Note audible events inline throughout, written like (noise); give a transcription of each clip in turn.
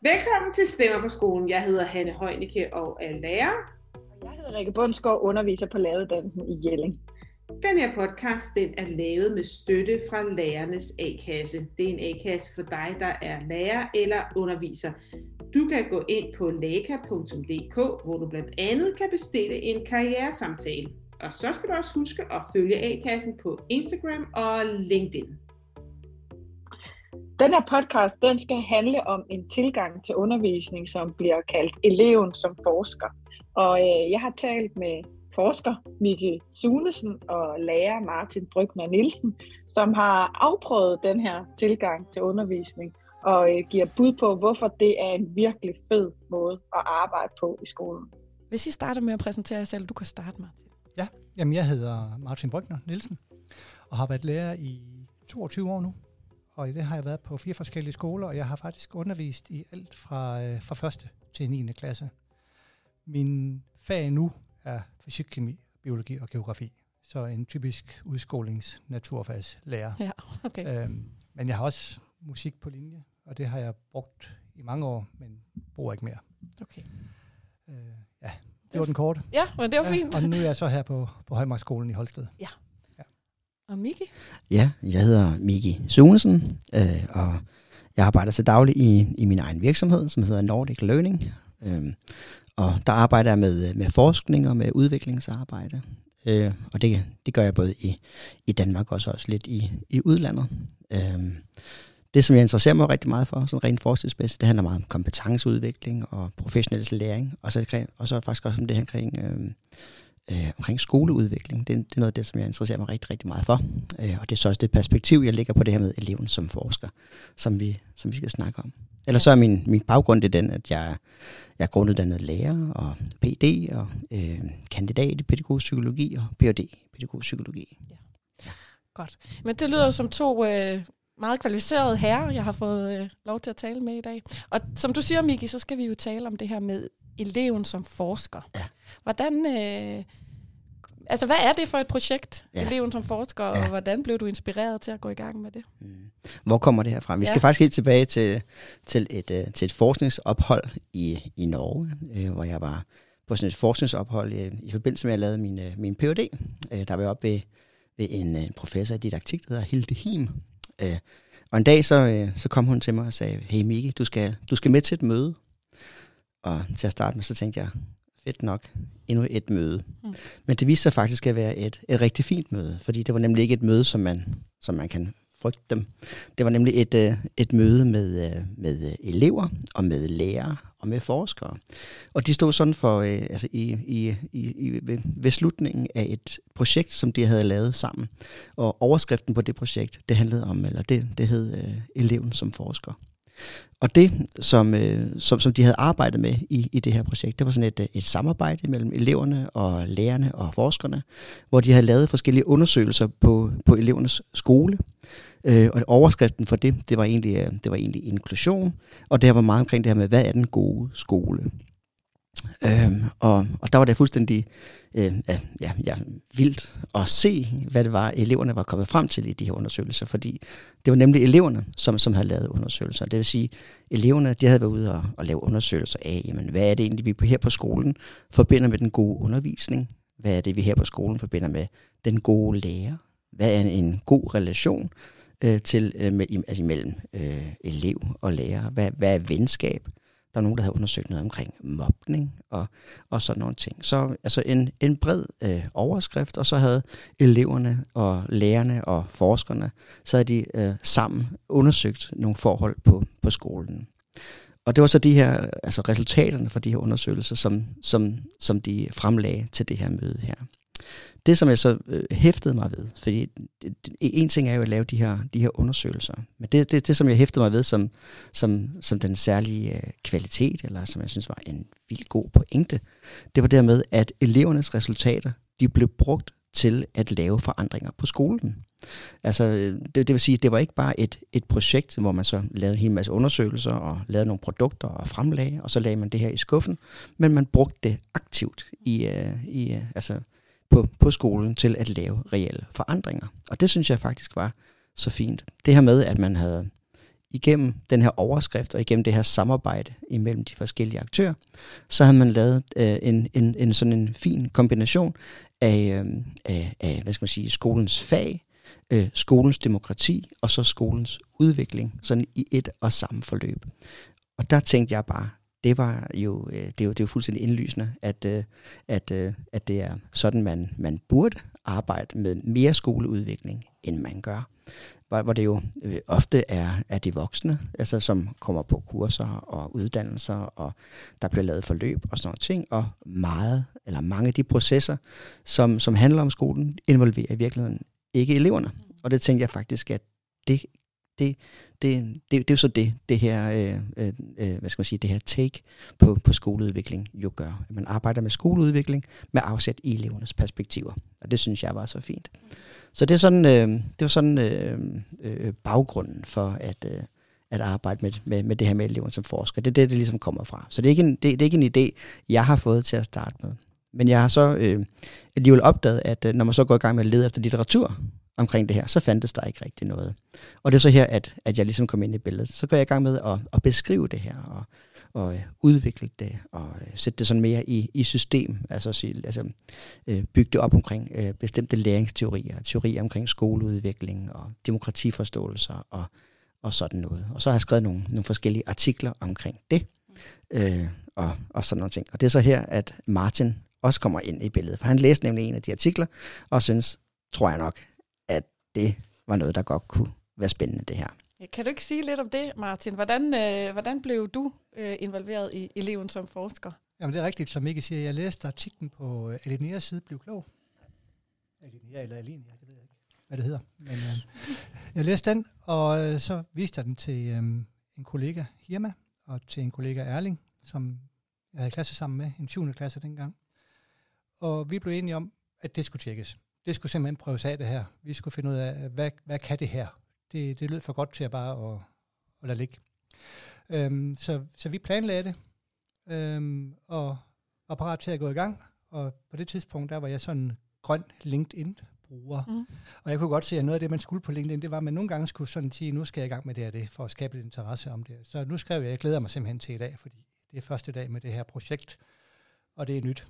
Velkommen til Stemmer for skolen. Jeg hedder Hanne Højnicke og er lærer. Jeg hedder Rikke Bundsgaard, underviser på lavedansen i Jelling. Den her podcast den er lavet med støtte fra Lærernes A-kasse. Det er en A-kasse for dig, der er lærer eller underviser. Du kan gå ind på laka.dk, hvor du blandt andet kan bestille en karrieresamtale. Og så skal du også huske at følge A-kassen på Instagram og LinkedIn. Den her podcast den skal handle om en tilgang til undervisning, som bliver kaldt eleven som forsker. Og øh, jeg har talt med forsker Mikke Sunesen og lærer Martin Brygner Nielsen, som har afprøvet den her tilgang til undervisning og øh, giver bud på, hvorfor det er en virkelig fed måde at arbejde på i skolen. Hvis I starter med at præsentere jer selv, du kan starte, Martin. Ja, jamen jeg hedder Martin Brygner Nielsen og har været lærer i 22 år nu. Og i det har jeg været på fire forskellige skoler, og jeg har faktisk undervist i alt fra, øh, fra første til 9. klasse. Min fag nu er fysik, kemi, biologi og geografi. Så en typisk udskolings naturfagslærer. Ja, okay. Øhm, men jeg har også musik på linje, og det har jeg brugt i mange år, men bruger ikke mere. okay. Øh, ja, det var den korte. Ja, men det var Ja, fint. og nu er jeg så her på, på Højmarksskolen i Holsted. Og Miki? Ja, jeg hedder Miki Sunesen, øh, og jeg arbejder til daglig i, i min egen virksomhed, som hedder Nordic Learning. Øh, og der arbejder jeg med, med forskning og med udviklingsarbejde. Øh, og det, det gør jeg både i, i Danmark og også, også lidt i, i udlandet. Øh, det, som jeg interesserer mig rigtig meget for, sådan rent forskningsmæssigt, det handler meget om kompetenceudvikling og professionel læring, og så, og så faktisk også om det her omkring, øh, øh, omkring skoleudvikling. Det, det er noget af det, som jeg interesserer mig rigtig, rigtig meget for. Øh, og det er så også det perspektiv, jeg lægger på det her med eleven som forsker, som vi, som vi skal snakke om. Eller så er min, min baggrund det den, at jeg, jeg er grunduddannet lærer og PD og øh, kandidat i pædagogisk psykologi og Ph.D. i pædagogisk psykologi. Godt. Men det lyder jo som to øh, meget kvalificerede herrer, jeg har fået øh, lov til at tale med i dag. Og som du siger, Miki, så skal vi jo tale om det her med eleven som forsker. Ja. Hvordan... Øh, altså, hvad er det for et projekt, ja. Eleven som forsker, og Ja. hvordan blev du inspireret til at gå i gang med det? Mm. Hvor kommer det her fra? Vi skal Ja. faktisk helt tilbage til, til, et, øh, til et forskningsophold i, i Norge, øh, hvor jeg var på sådan et forskningsophold i, i forbindelse med, at jeg lavede min, øh, min Ph.D. Øh, der var jeg oppe ved, ved en øh, professor i didaktik, der hedder Hilde Him. Øh, og en dag så, øh, så kom hun til mig og sagde, hey Miki, du skal, du skal med til et møde. Og til at starte med, så tænkte jeg, fedt nok, endnu et møde. Mm. Men det viste sig faktisk at være et, et rigtig fint møde, fordi det var nemlig ikke et møde, som man, som man kan frygte dem. Det var nemlig et, øh, et møde med, øh, med elever og med lærere og med forskere. Og de stod sådan for, øh, altså i, i, i, i, ved, ved slutningen af et projekt, som de havde lavet sammen. Og overskriften på det projekt, det handlede om, eller det, det hed øh, eleven som forsker. Og det, som, øh, som, som de havde arbejdet med i, i det her projekt, det var sådan et, øh, et samarbejde mellem eleverne og lærerne og forskerne, hvor de havde lavet forskellige undersøgelser på, på elevernes skole. Øh, og overskriften for det, det var, egentlig, øh, det var egentlig inklusion, og det her var meget omkring det her med, hvad er den gode skole? Øhm, og, og der var det fuldstændig øh, ja, ja, vildt at se, hvad det var, eleverne var kommet frem til i de her undersøgelser, fordi det var nemlig eleverne, som, som havde lavet undersøgelser. Det vil sige, eleverne de havde været ude og, og lave undersøgelser af, jamen, hvad er det egentlig, vi her på skolen forbinder med den gode undervisning? Hvad er det, vi her på skolen forbinder med den gode lærer? Hvad er en god relation øh, til øh, med, altså imellem øh, elev og lærer? Hvad, hvad er venskab? Der er nogen, der havde undersøgt noget omkring mobning og, og sådan nogle ting. Så altså en, en bred øh, overskrift, og så havde eleverne og lærerne og forskerne, så havde de øh, sammen undersøgt nogle forhold på, på skolen. Og det var så de her, altså resultaterne fra de her undersøgelser, som, som, som de fremlagde til det her møde her. Det, som jeg så øh, hæftede mig ved, fordi en ting er jo at lave de her, de her undersøgelser, men det, det, det, som jeg hæftede mig ved som, som, som den særlige øh, kvalitet, eller som jeg synes var en vildt god pointe, det var dermed, at elevernes resultater, de blev brugt til at lave forandringer på skolen. Altså, øh, det, det vil sige, det var ikke bare et, et projekt, hvor man så lavede en hel masse undersøgelser og lavede nogle produkter og fremlagde, og så lagde man det her i skuffen, men man brugte det aktivt i, øh, i øh, altså på, på skolen til at lave reelle forandringer. Og det synes jeg faktisk var, så fint. Det her med, at man havde igennem den her overskrift og igennem det her samarbejde imellem de forskellige aktører, så havde man lavet øh, en, en, en sådan en fin kombination af, øh, af, af hvad skal man sige, skolens fag, øh, skolens demokrati og så skolens udvikling, sådan i et og samme forløb. Og der tænkte jeg bare, det var jo, øh, det er jo, det er jo fuldstændig indlysende, at, øh, at, øh, at det er sådan, man, man burde arbejde med mere skoleudvikling, end man gør. Hvor, hvor det jo øh, ofte er, er de voksne, altså, som kommer på kurser og uddannelser, og der bliver lavet forløb og sådan noget ting, og meget, eller mange af de processer, som, som handler om skolen, involverer i virkeligheden ikke eleverne. Og det tænkte jeg faktisk, at det, det, det, det, det er jo så det, det her, øh, øh, øh, hvad skal man sige, det her take på, på skoleudvikling jo gør. At man arbejder med skoleudvikling med afsæt i elevernes perspektiver. Og det synes jeg var så fint. Så det er sådan, øh, det var sådan øh, øh, baggrunden for at, øh, at arbejde med, med, med det her med eleverne som forsker. Det er det, det ligesom kommer fra. Så det er ikke en, det, det er ikke en idé, jeg har fået til at starte med. Men jeg har så øh, alligevel opdaget, at øh, når man så går i gang med at lede efter litteratur omkring det her, så fandtes der ikke rigtig noget. Og det er så her, at, at jeg ligesom kom ind i billedet. Så går jeg i gang med at, at beskrive det her, og, og øh, udvikle det, og øh, sætte det sådan mere i, i system, altså, sige, altså øh, bygge det op omkring øh, bestemte læringsteorier, teorier omkring skoleudvikling og demokratiforståelser og, og sådan noget. Og så har jeg skrevet nogle, nogle forskellige artikler omkring det, øh, og, og sådan nogle ting. Og det er så her, at Martin også kommer ind i billedet, for han læste nemlig en af de artikler, og synes, tror jeg nok, det var noget, der godt kunne være spændende, det her. Kan du ikke sige lidt om det, Martin? Hvordan, øh, hvordan blev du øh, involveret i eleven som forsker? Jamen det er rigtigt, som Mikke siger. Jeg læste artiklen på øh, Alineas side, Bliv klog. Alinea eller Alinia, det ved jeg ikke, hvad det hedder. Men øh, (laughs) jeg læste den, og øh, så viste jeg den til øh, en kollega, Hirma, og til en kollega, Erling, som jeg havde klasse sammen med, en 7. klasse dengang. Og vi blev enige om, at det skulle tjekkes. Det skulle simpelthen prøves af det her. Vi skulle finde ud af, hvad, hvad kan det her? Det, det lød for godt til at bare at, at lade ligge. Øhm, så, så vi planlagde det, øhm, og var parat til at gå i gang. Og på det tidspunkt, der var jeg sådan en grøn LinkedIn-bruger. Mm. Og jeg kunne godt se, at noget af det, man skulle på LinkedIn, det var, at man nogle gange skulle sådan sige, nu skal jeg i gang med det her det, for at skabe lidt interesse om det. Så nu skrev jeg, at jeg glæder mig simpelthen til i dag, fordi det er første dag med det her projekt, og det er nyt.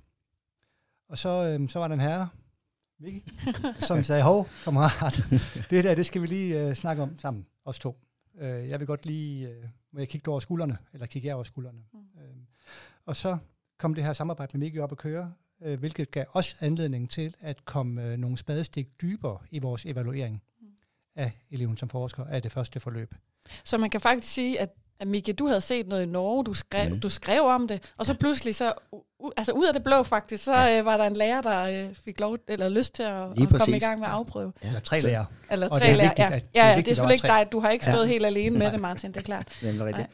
Og så, øhm, så var der en herre, Vicky, (laughs) som sagde, hov, kammerat, (laughs) det der, det skal vi lige øh, snakke om sammen, os to. Øh, jeg vil godt lige, øh, må jeg kigge over skuldrene, eller kigge jer over skuldrene. Mm. Øh, og så kom det her samarbejde med Mikke op at køre, øh, hvilket gav os anledning til at komme øh, nogle spadestik dybere i vores evaluering mm. af eleven som forsker af det første forløb. Så man kan faktisk sige, at at Mikke, du havde set noget i Norge, du skrev, mm. du skrev om det, og så pludselig så, altså ud af det blå faktisk, så ja. øh, var der en lærer, der øh, fik lov, eller lyst til at, at komme i gang med at afprøve. Ja. Eller tre lærer. Eller tre lærer, ja. ja, ja, det er selvfølgelig ikke dig, du har ikke stået ja. helt alene med det, Martin, det er klart. Det er rigtigt.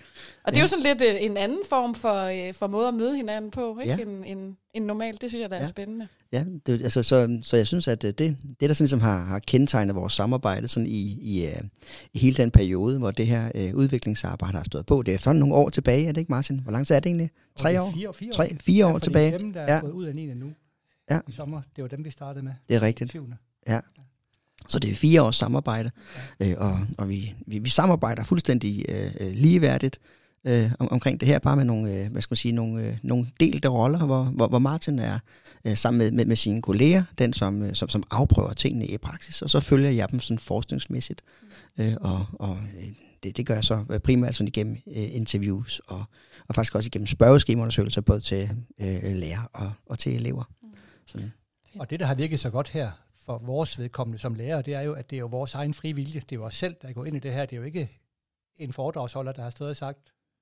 Og det er jo sådan lidt øh, en anden form for, øh, for måde at møde hinanden på, ikke? Ja. En, en, en normal, det synes jeg, der er ja. spændende. Ja, det, altså, så, så jeg synes, at det, det der sådan ligesom har, har kendetegnet vores samarbejde sådan i, i, uh, i hele den periode, hvor det her uh, udviklingsarbejde har stået på. Det er sådan nogle år tilbage, er det ikke Martin? Hvor lang tid er det egentlig? Tre år? Fire, fire, Tre, fire år ja, tilbage. dem, der er ja. gået ud af 9. nu ja. i sommer, det var dem, vi startede med. Det er rigtigt. Ja. Så det er fire års samarbejde, ja. øh, og, og vi, vi, vi samarbejder fuldstændig øh, ligeværdigt øh, om, omkring det her, bare med nogle, øh, hvad skal man sige, nogle, øh, nogle delte roller, hvor, hvor, hvor Martin er øh, sammen med, med, med sine kolleger, den som, øh, som, som afprøver tingene i praksis, og så følger jeg dem sådan forskningsmæssigt, øh, og, og øh, det, det gør jeg så primært sådan igennem øh, interviews, og, og faktisk også igennem spørgeskemaundersøgelser, både til øh, lærer og, og til elever. Mm. Sådan. Og det, der har virket så godt her, for vores vedkommende som lærer, det er jo, at det er jo vores egen fri vilje. Det er jo os selv, der går ind i det her. Det er jo ikke en foredragsholder, der har stået og sagt,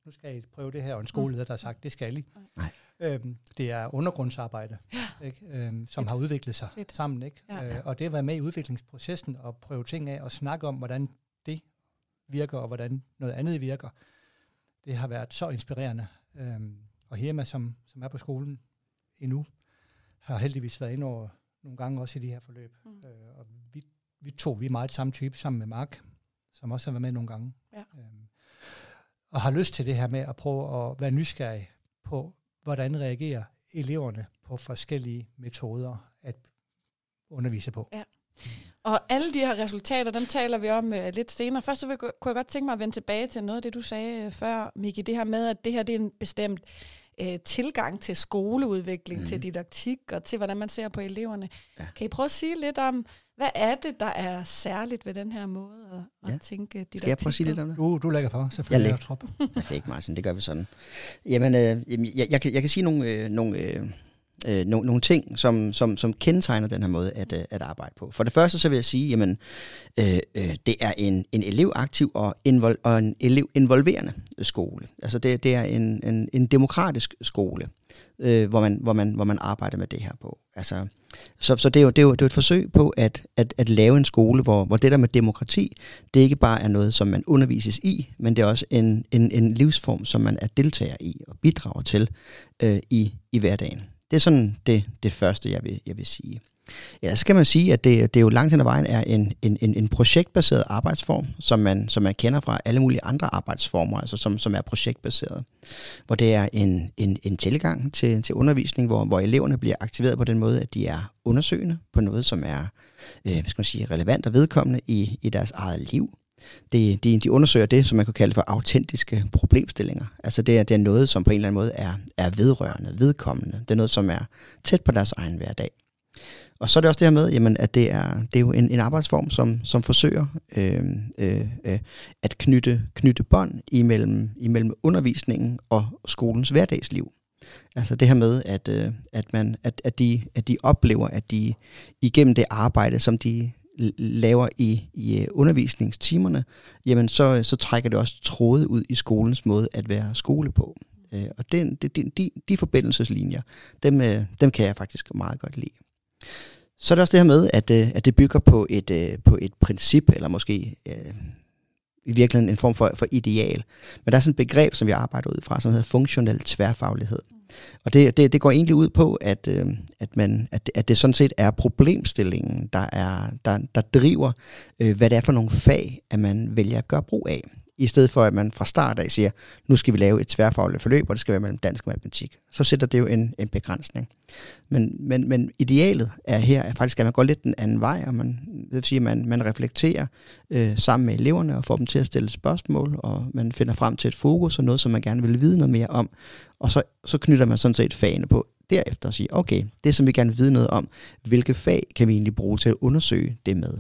nu skal I prøve det her, og en skoleleder, der har sagt, det skal I. Nej. Øhm, det er undergrundsarbejde, ja. ikke? Øhm, som Fedt. har udviklet sig Fedt. sammen. Ikke? Ja. Øh, og det at være med i udviklingsprocessen og prøve ting af og snakke om, hvordan det virker, og hvordan noget andet virker, det har været så inspirerende. Øhm, og Hirma, som, som er på skolen endnu, har heldigvis været inde over nogle gange også i de her forløb. Mm. Øh, og vi, vi to, vi er meget samme type sammen med Mark, som også har været med nogle gange. Ja. Øhm, og har lyst til det her med at prøve at være nysgerrig på, hvordan reagerer eleverne på forskellige metoder at undervise på. Ja. Og alle de her resultater, dem taler vi om uh, lidt senere. Først så vil, kunne jeg godt tænke mig at vende tilbage til noget af det, du sagde uh, før, Miki. Det her med, at det her det er en bestemt uh, tilgang til skoleudvikling, mm. til didaktik og til, hvordan man ser på eleverne. Ja. Kan I prøve at sige lidt om, hvad er det, der er særligt ved den her måde at, ja. at tænke didaktik Skal jeg prøve at sige lidt om det? Du, du lægger for, selvfølgelig. Jeg lægger. Perfekt, Martin. Det gør vi sådan. Jamen, øh, jeg, jeg, kan, jeg kan sige nogle, øh, nogle øh, øh, no, nogle ting, som, som, som kendetegner den her måde at, øh, at arbejde på. For det første så vil jeg sige, jamen, øh, øh, det er en, en elevaktiv og, invol, og en elevinvolverende skole. Altså det, det er en, en, en demokratisk skole, øh, hvor, man, hvor, man, hvor man arbejder med det her på. Altså, så så det, er jo, det, er jo, det er jo et forsøg på at, at, at lave en skole, hvor, hvor det der med demokrati, det ikke bare er noget, som man undervises i, men det er også en, en, en livsform, som man er deltager i og bidrager til øh, i, i hverdagen. Det er sådan det, det første, jeg vil, jeg vil sige. Ja, så kan man sige, at det, det jo langt hen ad vejen er en, en, en, en projektbaseret arbejdsform, som man, som man kender fra alle mulige andre arbejdsformer, altså som, som er projektbaseret. Hvor det er en, en, en tilgang til, til undervisning, hvor, hvor eleverne bliver aktiveret på den måde, at de er undersøgende på noget, som er øh, hvad skal man sige, relevant og vedkommende i, i deres eget liv. De, de, de undersøger det, som man kan kalde for autentiske problemstillinger. Altså det er, det er noget, som på en eller anden måde er, er vedrørende, vedkommende. Det er noget, som er tæt på deres egen hverdag. Og så er det også det her med, jamen, at det er, det er jo en, en arbejdsform, som, som forsøger øh, øh, øh, at knytte, knytte bånd imellem, imellem undervisningen og skolens hverdagsliv. Altså det her med, at, øh, at, man, at, at, de, at de oplever, at de igennem det arbejde, som de laver i, i øh, undervisningstimerne, jamen så, øh, så trækker det også tråde ud i skolens måde at være skole på. Øh, og den, de, de, de, forbindelseslinjer, dem, øh, dem kan jeg faktisk meget godt lide. Så er det også det her med, at, øh, at det bygger på et, på et princip, eller måske i virkeligheden en form for, for ideal. Men der er sådan et begreb, som vi arbejder ud fra, som hedder funktionel tværfaglighed. Og det, det, det går egentlig ud på, at, øh, at, man, at, at det sådan set er problemstillingen, der, er, der, der driver, øh, hvad det er for nogle fag, at man vælger at gøre brug af i stedet for at man fra start af siger, nu skal vi lave et tværfagligt forløb, og det skal være mellem dansk og matematik. Så sætter det jo en, en begrænsning. Men, men, men idealet er her at faktisk, at man går lidt den anden vej, og man, det vil sige, at man, man reflekterer øh, sammen med eleverne og får dem til at stille spørgsmål, og man finder frem til et fokus og noget, som man gerne vil vide noget mere om. Og så, så knytter man sådan set fagene på derefter og siger, okay, det som vi gerne vil vide noget om, hvilke fag kan vi egentlig bruge til at undersøge det med.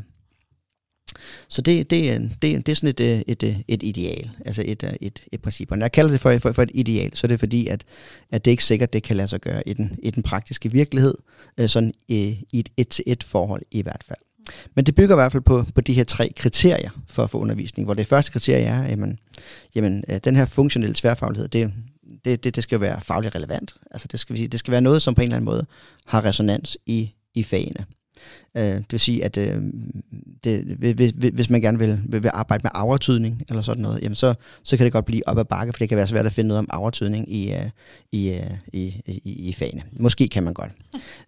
Så det, det, det, det er sådan et, øh, et, et, et ideal, altså et, øh, et, et princip. Og når jeg kalder det for, for, for et ideal, så er det fordi, at, at det ikke sikkert, det kan lade sig gøre i den, i den praktiske virkelighed, sådan i, i et et-til-et forhold i hvert fald. Men det bygger i hvert fald på, på de her tre kriterier for at få undervisning, hvor det første kriterie er, at jamen, jamen den her funktionelle tværfaglighed, det, det, det, det skal jo være fagligt relevant. Altså det skal, det skal være noget, som på en eller anden måde har resonans i, i fagene. Øh, det vil sige, at øh, det, hvis, hvis man gerne vil, vil, vil arbejde med aftydning eller sådan noget, jamen så, så kan det godt blive op ad bakke, for det kan være svært at finde noget om aftydning i, øh, øh, i, i, i, i fagene. Måske kan man godt.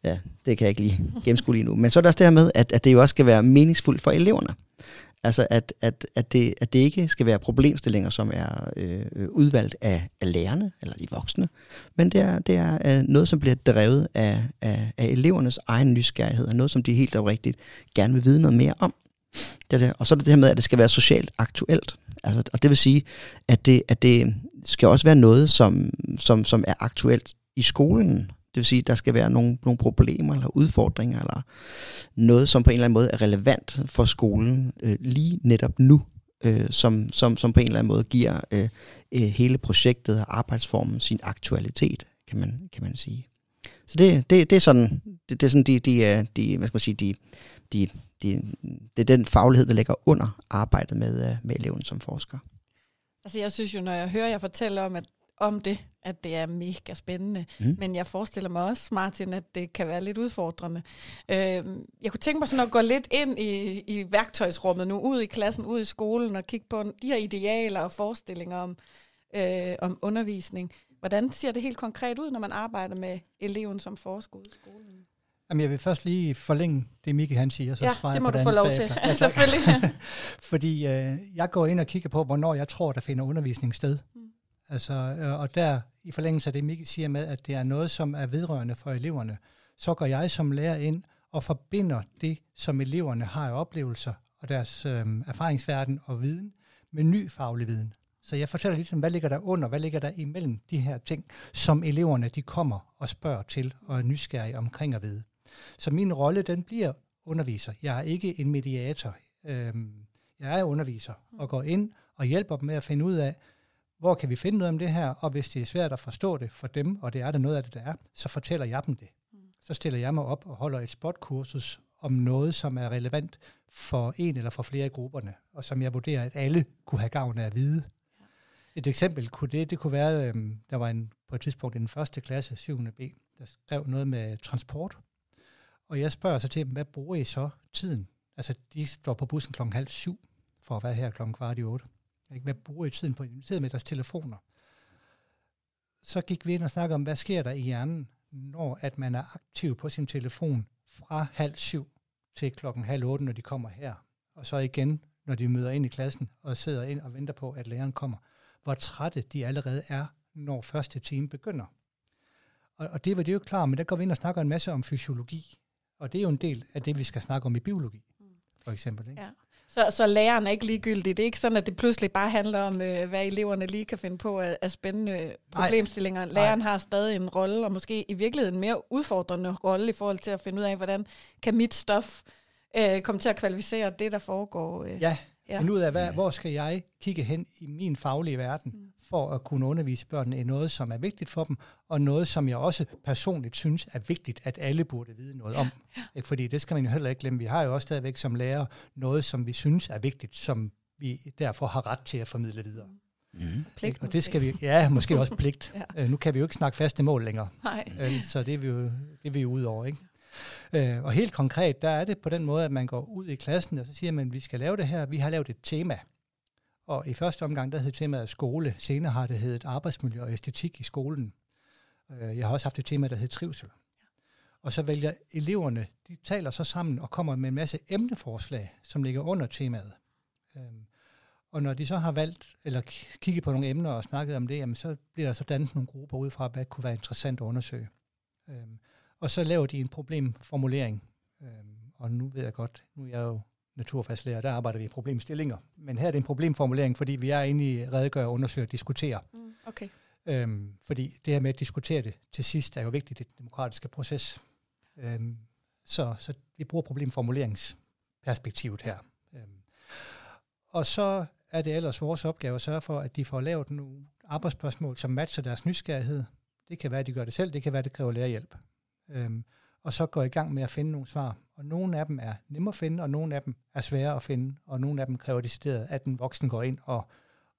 Ja, det kan jeg ikke lige gennemskue lige nu. Men så er der også det her med, at, at det jo også skal være meningsfuldt for eleverne. Altså at, at, at, det, at det ikke skal være problemstillinger, som er øh, udvalgt af, af lærerne eller de voksne, men det er, det er øh, noget, som bliver drevet af, af, af elevernes egen nysgerrighed, og noget, som de helt oprigtigt gerne vil vide noget mere om. Det er det. Og så er det det her med, at det skal være socialt aktuelt. Altså, og det vil sige, at det, at det skal også være noget, som, som, som er aktuelt i skolen. Det vil sige, at der skal være nogle, nogle problemer eller udfordringer, eller noget, som på en eller anden måde er relevant for skolen øh, lige netop nu, øh, som, som, som på en eller anden måde giver øh, øh, hele projektet og arbejdsformen sin aktualitet, kan man, kan man sige. Så det, det, det er sådan, det, det er sådan de, de, øh, de, hvad skal man sige, de, de, de, det er den faglighed, der ligger under arbejdet med, øh, med eleven som forsker. Altså jeg synes jo, når jeg hører jer fortælle om, at om det, at det er mega spændende. Mm. Men jeg forestiller mig også, Martin, at det kan være lidt udfordrende. Øh, jeg kunne tænke mig sådan at gå lidt ind i, i værktøjsrummet nu, ud i klassen, ud i skolen, og kigge på de her idealer og forestillinger om, øh, om undervisning. Hvordan ser det helt konkret ud, når man arbejder med eleven som forsker ude i skolen? Jamen, jeg vil først lige forlænge det, Miki han siger, så ja, svarer det må du få lov til. Ja, (laughs) selvfølgelig. (laughs) Fordi øh, jeg går ind og kigger på, hvornår jeg tror, der finder undervisning sted. Mm. Altså, øh, og der, i forlængelse af det, Mikkel siger med, at det er noget, som er vedrørende for eleverne, så går jeg som lærer ind og forbinder det, som eleverne har af oplevelser og deres øh, erfaringsverden og viden, med ny faglig viden. Så jeg fortæller lidt om, hvad ligger der under, hvad ligger der imellem de her ting, som eleverne de kommer og spørger til og er nysgerrige omkring at vide. Så min rolle, den bliver underviser. Jeg er ikke en mediator. Øhm, jeg er underviser og går ind og hjælper dem med at finde ud af, hvor kan vi finde noget om det her, og hvis det er svært at forstå det for dem, og det er der noget af det, der er, så fortæller jeg dem det. Så stiller jeg mig op og holder et spotkursus om noget, som er relevant for en eller for flere af grupperne, og som jeg vurderer, at alle kunne have gavn af at vide. Et eksempel kunne det, det kunne være, øhm, der var en, på et tidspunkt i den første klasse, 7. B, der skrev noget med transport. Og jeg spørger så til dem, hvad bruger I så tiden? Altså, de står på bussen klokken halv syv, for at være her klokken kvart i otte. Hvad bruger I tiden på? De sidder med deres telefoner. Så gik vi ind og snakkede om, hvad sker der i hjernen, når at man er aktiv på sin telefon fra halv syv til klokken halv otte, når de kommer her. Og så igen, når de møder ind i klassen og sidder ind og venter på, at læreren kommer hvor trætte de allerede er, når første time begynder. Og, og det var det jo klar, men der går vi ind og snakker en masse om fysiologi. Og det er jo en del af det, vi skal snakke om i biologi, for eksempel. Ikke? Ja. Så, så læreren er ikke ligegyldig. Det er ikke sådan, at det pludselig bare handler om, øh, hvad eleverne lige kan finde på af, af spændende problemstillinger. Nej. Læreren har stadig en rolle, og måske i virkeligheden en mere udfordrende rolle i forhold til at finde ud af, hvordan kan mit stof øh, komme til at kvalificere det, der foregår. Øh. Ja, Ja. Finde ud af, hvad, hvor skal jeg kigge hen i min faglige verden, mm. for at kunne undervise børnene i noget, som er vigtigt for dem, og noget, som jeg også personligt synes er vigtigt, at alle burde vide noget om. Ja. Fordi det skal man jo heller ikke glemme. Vi har jo også stadigvæk som lærer noget, som vi synes er vigtigt, som vi derfor har ret til at formidle videre. Mm. Pligt, og det skal vi, ja, måske også pligt. (laughs) ja. Øh, nu kan vi jo ikke snakke faste mål længere. Nej. Øh, så det er vi jo, det er vi jo ud over, ikke? Øh, og helt konkret, der er det på den måde, at man går ud i klassen, og så siger man, at vi skal lave det her. Vi har lavet et tema. Og i første omgang, der hed temaet skole. Senere har det heddet arbejdsmiljø og æstetik i skolen. Øh, jeg har også haft et tema, der hed trivsel. Og så vælger eleverne, de taler så sammen og kommer med en masse emneforslag, som ligger under temaet. Øhm, og når de så har valgt, eller kigget på nogle emner og snakket om det, jamen så bliver der så dannet nogle grupper ud fra, hvad kunne være interessant at undersøge. Øhm, og så laver de en problemformulering. Øhm, og nu ved jeg godt, nu er jeg jo naturfagslærer, der arbejder vi i problemstillinger. Men her er det en problemformulering, fordi vi er inde i redegøre, undersøge og diskutere. Mm, okay. Øhm, fordi det her med at diskutere det til sidst er jo vigtigt i den demokratiske proces. Øhm, så, så vi bruger problemformuleringsperspektivet her. Øhm, og så er det ellers vores opgave at sørge for, at de får lavet nogle arbejdsspørgsmål, som matcher deres nysgerrighed. Det kan være, at de gør det selv, det kan være, at det kræver lærerhjælp øhm, og så går i gang med at finde nogle svar. Og nogle af dem er nemme at finde, og nogle af dem er svære at finde, og nogle af dem kræver decideret, at den voksen går ind og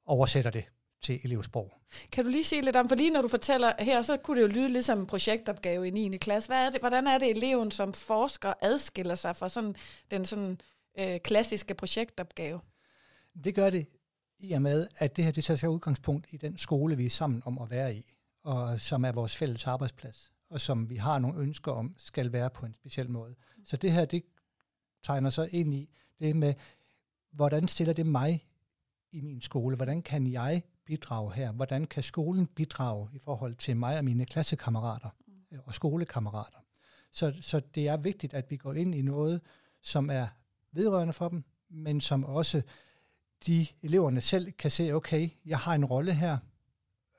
oversætter det til elevsprog. Kan du lige sige lidt om, for lige når du fortæller her, så kunne det jo lyde ligesom en projektopgave i 9. klasse. Hvad er det, hvordan er det, eleven som forsker adskiller sig fra sådan, den sådan, øh, klassiske projektopgave? Det gør det i og med, at det her det tager sig udgangspunkt i den skole, vi er sammen om at være i, og som er vores fælles arbejdsplads og som vi har nogle ønsker om, skal være på en speciel måde. Så det her, det tegner sig ind i det med, hvordan stiller det mig i min skole? Hvordan kan jeg bidrage her? Hvordan kan skolen bidrage i forhold til mig og mine klassekammerater mm. og skolekammerater? Så, så det er vigtigt, at vi går ind i noget, som er vedrørende for dem, men som også de eleverne selv kan se, okay, jeg har en rolle her,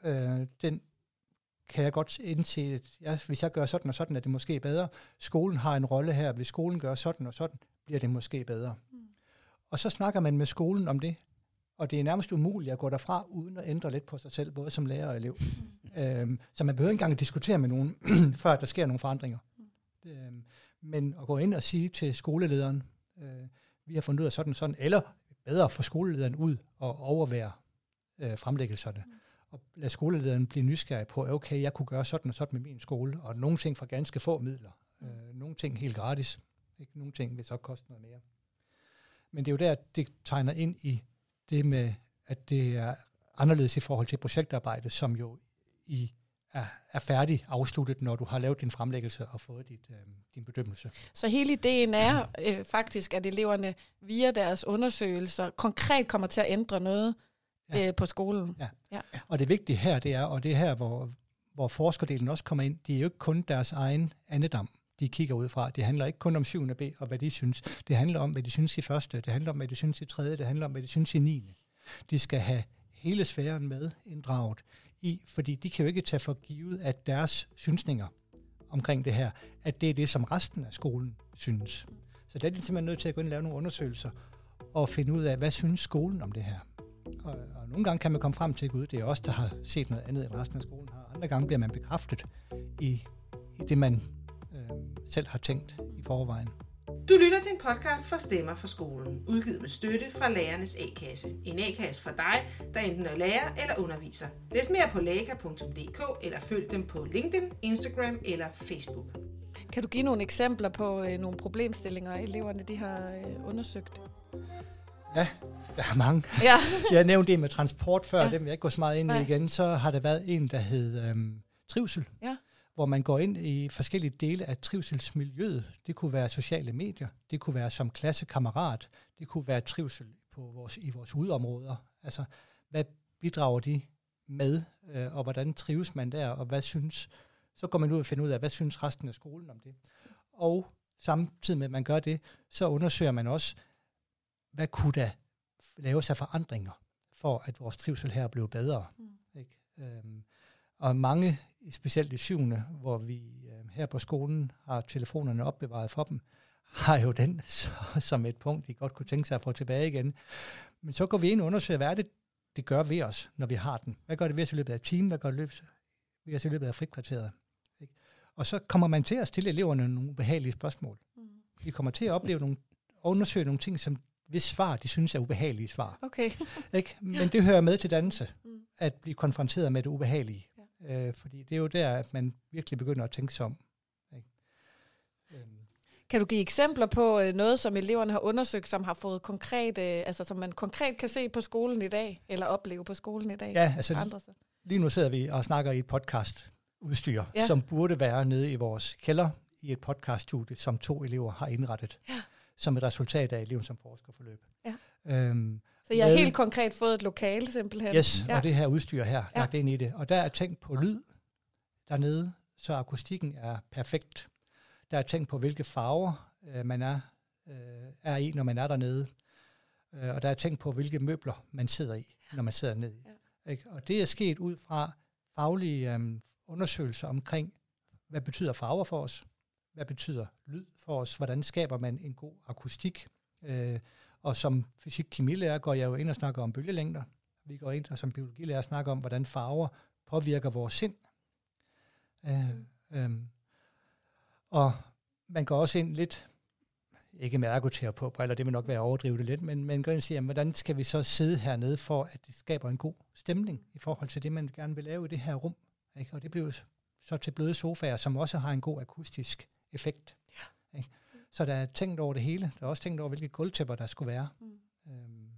øh, den kan jeg godt indse, at ja, hvis jeg gør sådan og sådan, er det måske bedre. Skolen har en rolle her. Hvis skolen gør sådan og sådan, bliver det måske bedre. Mm. Og så snakker man med skolen om det, og det er nærmest umuligt at gå derfra, uden at ændre lidt på sig selv, både som lærer og elev. Mm. Øhm, så man behøver ikke engang at diskutere med nogen, (clears throat) før der sker nogle forandringer. Mm. Øhm, men at gå ind og sige til skolelederen, øh, vi har fundet ud af sådan og sådan, eller bedre få skolelederen ud og overvære øh, fremlæggelserne. Mm og lade skolelederen blive nysgerrig på, okay, jeg kunne gøre sådan og sådan med min skole, og nogle ting for ganske få midler, øh, nogle ting helt gratis, ikke? nogle ting vil så koste noget mere. Men det er jo der, det tegner ind i det med, at det er anderledes i forhold til projektarbejde, som jo i er, er færdig afsluttet, når du har lavet din fremlæggelse og fået dit, øh, din bedømmelse. Så hele ideen er øh, faktisk, at eleverne via deres undersøgelser konkret kommer til at ændre noget ja. øh, på skolen. Ja. ja. Og det vigtige her, det er, og det er her, hvor, hvor forskerdelen også kommer ind, de er jo ikke kun deres egen andedam. de kigger ud fra. Det handler ikke kun om 7. B og hvad de synes. Det handler om, hvad de synes i første. Det handler om, hvad de synes i tredje. Det handler om, hvad de synes i 9. De skal have hele sfæren med inddraget i, fordi de kan jo ikke tage for givet, at deres synsninger omkring det her, at det er det, som resten af skolen synes. Så der er de simpelthen nødt til at gå ind og lave nogle undersøgelser og finde ud af, hvad synes skolen om det her. Og, og nogle gange kan man komme frem til, at det er os, der har set noget andet, end resten af skolen har. Andre gange bliver man bekræftet i, i det, man øh, selv har tænkt i forvejen. Du lytter til en podcast fra Stemmer for skolen, udgivet med støtte fra Lærernes A-kasse. En A-kasse for dig, der enten er lærer eller underviser. Læs mere på læka.dk eller følg dem på LinkedIn, Instagram eller Facebook. Kan du give nogle eksempler på øh, nogle problemstillinger, eleverne de har øh, undersøgt? Ja, der er mange. Ja. (laughs) jeg nævnte det med transport før, ja. det vil jeg ikke gå så meget ind i igen. Så har der været en, der hed øhm, trivsel. Ja hvor man går ind i forskellige dele af trivselsmiljøet. Det kunne være sociale medier, det kunne være som klassekammerat, det kunne være trivsel på vores, i vores udområder. Altså, hvad bidrager de med, øh, og hvordan trives man der, og hvad synes, så går man ud og finder ud af, hvad synes resten af skolen om det. Og samtidig med, at man gør det, så undersøger man også, hvad kunne der laves af forandringer, for at vores trivsel her blev bedre. Mm. Ikke? Øhm, og mange, specielt i syvende, hvor vi øh, her på skolen har telefonerne opbevaret for dem, har jo den (laughs) så, som et punkt, de godt kunne tænke sig at få tilbage igen. Men så går vi ind og undersøger, hvad er det, det gør ved os, når vi har den. Hvad gør det ved os i løbet af timen? Hvad gør det ved os i løbet af frikvarteret? Ikke? Og så kommer man til at stille eleverne nogle behagelige spørgsmål. Mm. De kommer til at opleve nogle, undersøge nogle ting, som hvis svar, de synes er ubehagelige svar. Okay. (laughs) ikke? Men det hører med til dannelse, mm. at blive konfronteret med det ubehagelige. Øh, fordi det er jo der, at man virkelig begynder at tænke sig om. Ikke? Øhm. Kan du give eksempler på øh, noget, som eleverne har undersøgt, som har fået konkret, øh, altså som man konkret kan se på skolen i dag, eller opleve på skolen i dag? Ja, altså andre lige nu sidder vi og snakker i et podcast udstyr, ja. som burde være nede i vores kælder i et podcaststudie, som to elever har indrettet, ja. Som et resultat af eleven som forskerforløb. Ja. Øhm, så jeg har helt konkret fået et lokale simpelthen? Yes, ja. og det her udstyr her, ja. lagt ind i det. Og der er tænkt på lyd dernede, så akustikken er perfekt. Der er tænkt på, hvilke farver øh, man er, øh, er i, når man er dernede. Øh, og der er tænkt på, hvilke møbler man sidder i, når man sidder ned i. Ja. Ikke? Og det er sket ud fra faglige øh, undersøgelser omkring, hvad betyder farver for os? Hvad betyder lyd for os? Hvordan skaber man en god akustik? Øh, og som fysik-kemilærer går jeg jo ind og snakker om bølgelængder. Vi går ind og som biologilærer snakker om, hvordan farver påvirker vores sind. Øh, øh, og man går også ind lidt, ikke med ergoterapi eller det vil nok være overdrivet lidt, men man går ind og siger, hvordan skal vi så sidde hernede for, at det skaber en god stemning i forhold til det, man gerne vil lave i det her rum. Ikke? Og det bliver så til bløde sofaer, som også har en god akustisk effekt. Ja. Ikke? Så der er tænkt over det hele. Der er også tænkt over, hvilke gulvtæpper der skulle være. Mm. Øhm,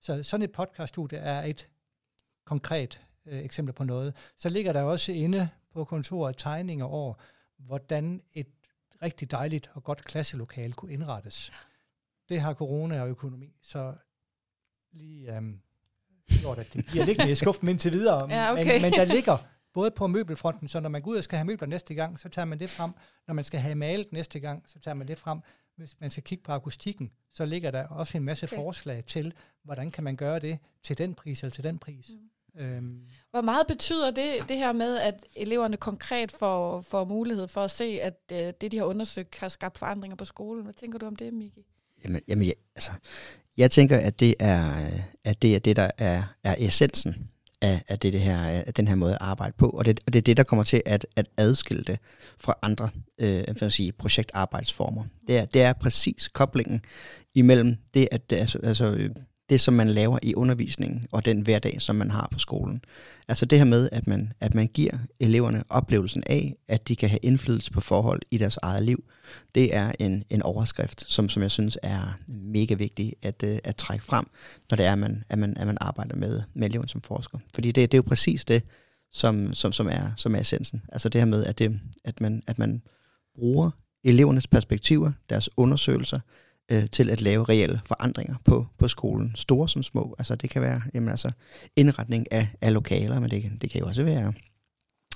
så sådan et podcaststudie er et konkret øh, eksempel på noget. Så ligger der også inde på kontoret tegninger over, hvordan et rigtig dejligt og godt klasselokale kunne indrettes. Det har corona og økonomi, så lige øhm, gjort, at det bliver liggende i (laughs) skuffen indtil videre. ja, okay. men, men der ligger både på møbelfronten, så når man går ud og skal have møbler næste gang, så tager man det frem. Når man skal have malet næste gang, så tager man det frem. Hvis man skal kigge på akustikken, så ligger der også en masse okay. forslag til, hvordan kan man gøre det til den pris eller til den pris. Mm. Øhm. Hvor meget betyder det, det her med, at eleverne konkret får, får mulighed for at se, at øh, det, de har undersøgt, har skabt forandringer på skolen? Hvad tænker du om det, Miki? Jamen, jamen jeg, altså, jeg tænker, at det er, at det, er det der er, er essensen af, af, det, det her, af den her måde at arbejde på. Og det, og det er det, der kommer til at, at adskille det fra andre øh, for at sige, projektarbejdsformer. Det er, det er præcis koblingen imellem det, at altså, altså, det, som man laver i undervisningen, og den hverdag, som man har på skolen. Altså det her med, at man, at man giver eleverne oplevelsen af, at de kan have indflydelse på forhold i deres eget liv, det er en, en overskrift, som, som jeg synes er mega vigtig at, øh, at trække frem, når det er, at man, at man, at man arbejder med, med eleven som forsker. Fordi det, det er jo præcis det, som, som, som, er, som er essensen. Altså det her med, at, det, at, man, at man bruger elevernes perspektiver, deres undersøgelser, øh, til at lave reelle forandringer på, på skolen, store som små. Altså det kan være jamen, altså, indretning af, af lokaler, men det kan, det kan jo også være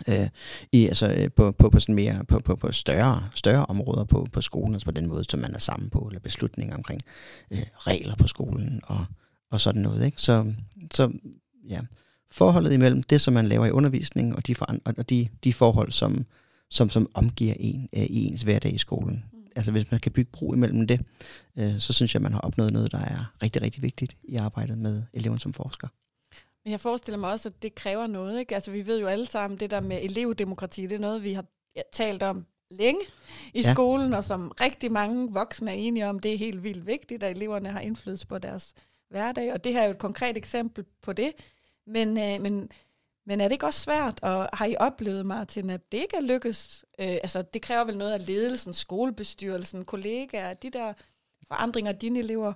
øh, i, altså, øh, på, på, på, sådan mere, på, på, på større, større områder på, på skolen, altså på den måde, som man er sammen på, eller beslutninger omkring øh, regler på skolen og, og sådan noget. Ikke? Så, så ja, forholdet imellem det, som man laver i undervisningen, og de, foran, og de, de forhold, som, som, som omgiver en øh, i ens hverdag i skolen. Mm. Altså hvis man kan bygge bro imellem det, øh, så synes jeg, man har opnået noget, der er rigtig, rigtig vigtigt i arbejdet med eleven som forsker. Men jeg forestiller mig også, at det kræver noget. Ikke? Altså, vi ved jo alle sammen, det der med elevdemokrati, det er noget, vi har talt om længe i ja. skolen, og som rigtig mange voksne er enige om, det er helt vildt vigtigt, at eleverne har indflydelse på deres hverdag. Og det her er jo et konkret eksempel på det. Men, øh, men, men er det ikke også svært, og har I oplevet, Martin, at det ikke er lykkes? Øh, altså, det kræver vel noget af ledelsen, skolebestyrelsen, kollegaer, de der forandringer, dine elever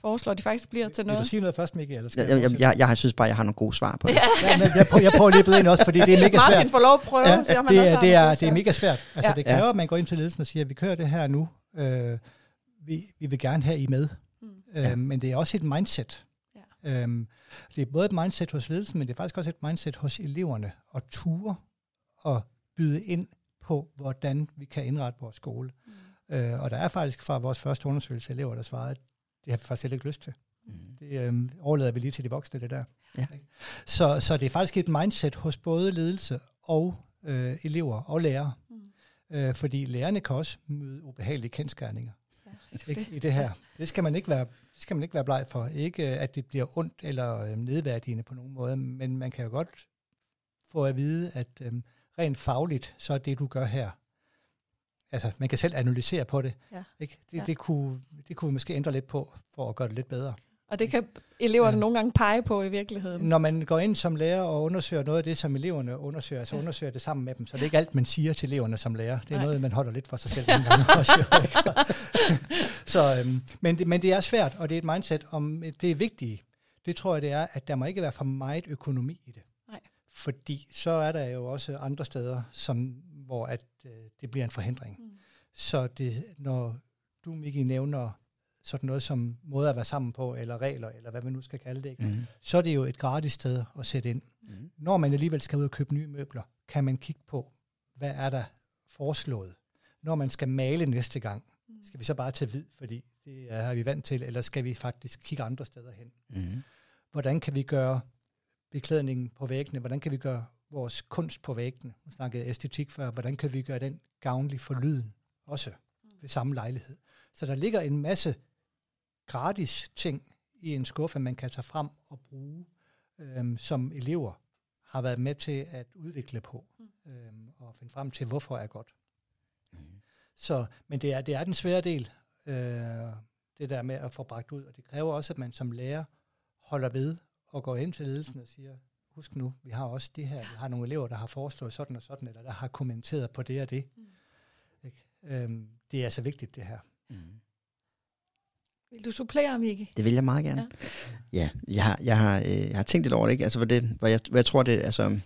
foreslår, de faktisk bliver til noget. Vil du sige noget først, Mikkel? Eller skal jeg, jeg, jeg, jeg, synes bare, jeg har nogle gode svar på det. ja, ja men jeg, prøver, jeg prøver lige at ind også, fordi det er mega svært. Martin får lov at prøve, ja, siger man det, også det, er, det er mega svært. Altså, ja. det kræver, at man går ind til ledelsen og siger, at vi kører det her nu. Øh, vi, vi vil gerne have I med. Mm. Øh, ja. Men det er også et mindset. Øhm, det er både et mindset hos ledelsen, men det er faktisk også et mindset hos eleverne. At ture og byde ind på, hvordan vi kan indrette vores skole. Mm. Øh, og der er faktisk fra vores første undersøgelse elever, der svarede, det har vi faktisk ikke lyst til. Mm. Det øh, overlader vi lige til de voksne, det der. Ja. Så, så det er faktisk et mindset hos både ledelse og øh, elever og lærere. Mm. Øh, fordi lærerne kan også møde ubehagelige kendskærninger ja, ikke, i det her. Det skal man ikke være det skal man ikke være bleg for. Ikke at det bliver ondt eller øh, nedværdigende på nogen måde, men man kan jo godt få at vide, at øh, rent fagligt, så er det, du gør her, altså man kan selv analysere på det. Ja. Ikke? Det, ja. det, kunne, det kunne vi måske ændre lidt på, for at gøre det lidt bedre. Og det kan eleverne ja. nogle gange pege på i virkeligheden. Når man går ind som lærer og undersøger noget af det, som eleverne undersøger, så ja. undersøger det sammen med dem. Så det er ikke alt, man siger til eleverne som lærer. Det er Nej. noget, man holder lidt for sig selv gange også. (laughs) så, øhm, men, det, men det er svært, og det er et mindset om det er vigtigt. Det tror jeg, det er, at der må ikke være for meget økonomi i det. Nej. Fordi så er der jo også andre steder, som, hvor at, øh, det bliver en forhindring. Mm. Så det, når du, Miki, nævner sådan noget som måde at være sammen på, eller regler, eller hvad man nu skal kalde det, ikke? Mm. så er det jo et gratis sted at sætte ind. Mm. Når man alligevel skal ud og købe nye møbler, kan man kigge på, hvad er der foreslået. Når man skal male næste gang, mm. skal vi så bare tage hvid, fordi det er vi vant til, eller skal vi faktisk kigge andre steder hen? Mm. Hvordan kan vi gøre beklædningen på væggene, hvordan kan vi gøre vores kunst på væggene, nu snakkede æstetik før, hvordan kan vi gøre den gavnlig for lyden også ved samme lejlighed. Så der ligger en masse gratis ting i en skuffe, man kan tage frem og bruge, øhm, som elever har været med til at udvikle på, mm. øhm, og finde frem til, hvorfor er godt. Mm. Så, men det er, det er den svære del, øh, det der med at få bragt ud, og det kræver også, at man som lærer holder ved og går ind til ledelsen og siger, husk nu, vi har også det her, vi har nogle elever, der har foreslået sådan og sådan, eller der har kommenteret på det og det. Mm. Ikke? Øhm, det er altså vigtigt, det her. Mm. Vil du supplere, Mikke? Det vil jeg meget gerne. Ja, ja jeg, har, jeg, har, øh, jeg har tænkt lidt over det, ikke? Altså, hvad, det, hvad, jeg, hvad jeg tror, det altså,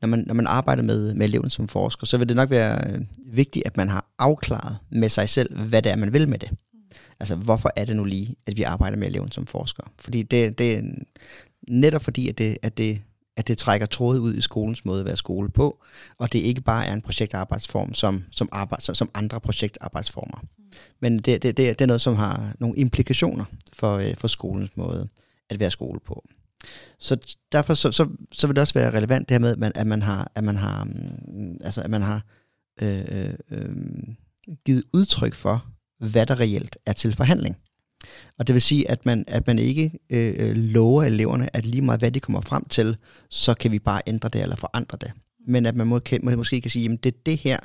når man, når man arbejder med, med eleven som forsker, så vil det nok være øh, vigtigt, at man har afklaret med sig selv, hvad det er, man vil med det. Mm. Altså, hvorfor er det nu lige, at vi arbejder med eleven som forsker? Fordi det, det netop fordi, at det, at det at det trækker tråde ud i skolens måde at være skole på, og det ikke bare er en projektarbejdsform som, som, arbejde, som, som andre projektarbejdsformer. Mm. Men det, det, det, det er noget, som har nogle implikationer for, øh, for skolens måde at være skole på. Så derfor så, så, så vil det også være relevant det her med, at man, at man har, at man har, mm, altså, at man har øh, øh, øh, givet udtryk for, hvad der reelt er til forhandling. Og det vil sige, at man, at man ikke øh, øh, lover eleverne, at lige meget hvad de kommer frem til, så kan vi bare ændre det eller forandre det. Men at man må, kan, må, måske kan sige, at det er det her,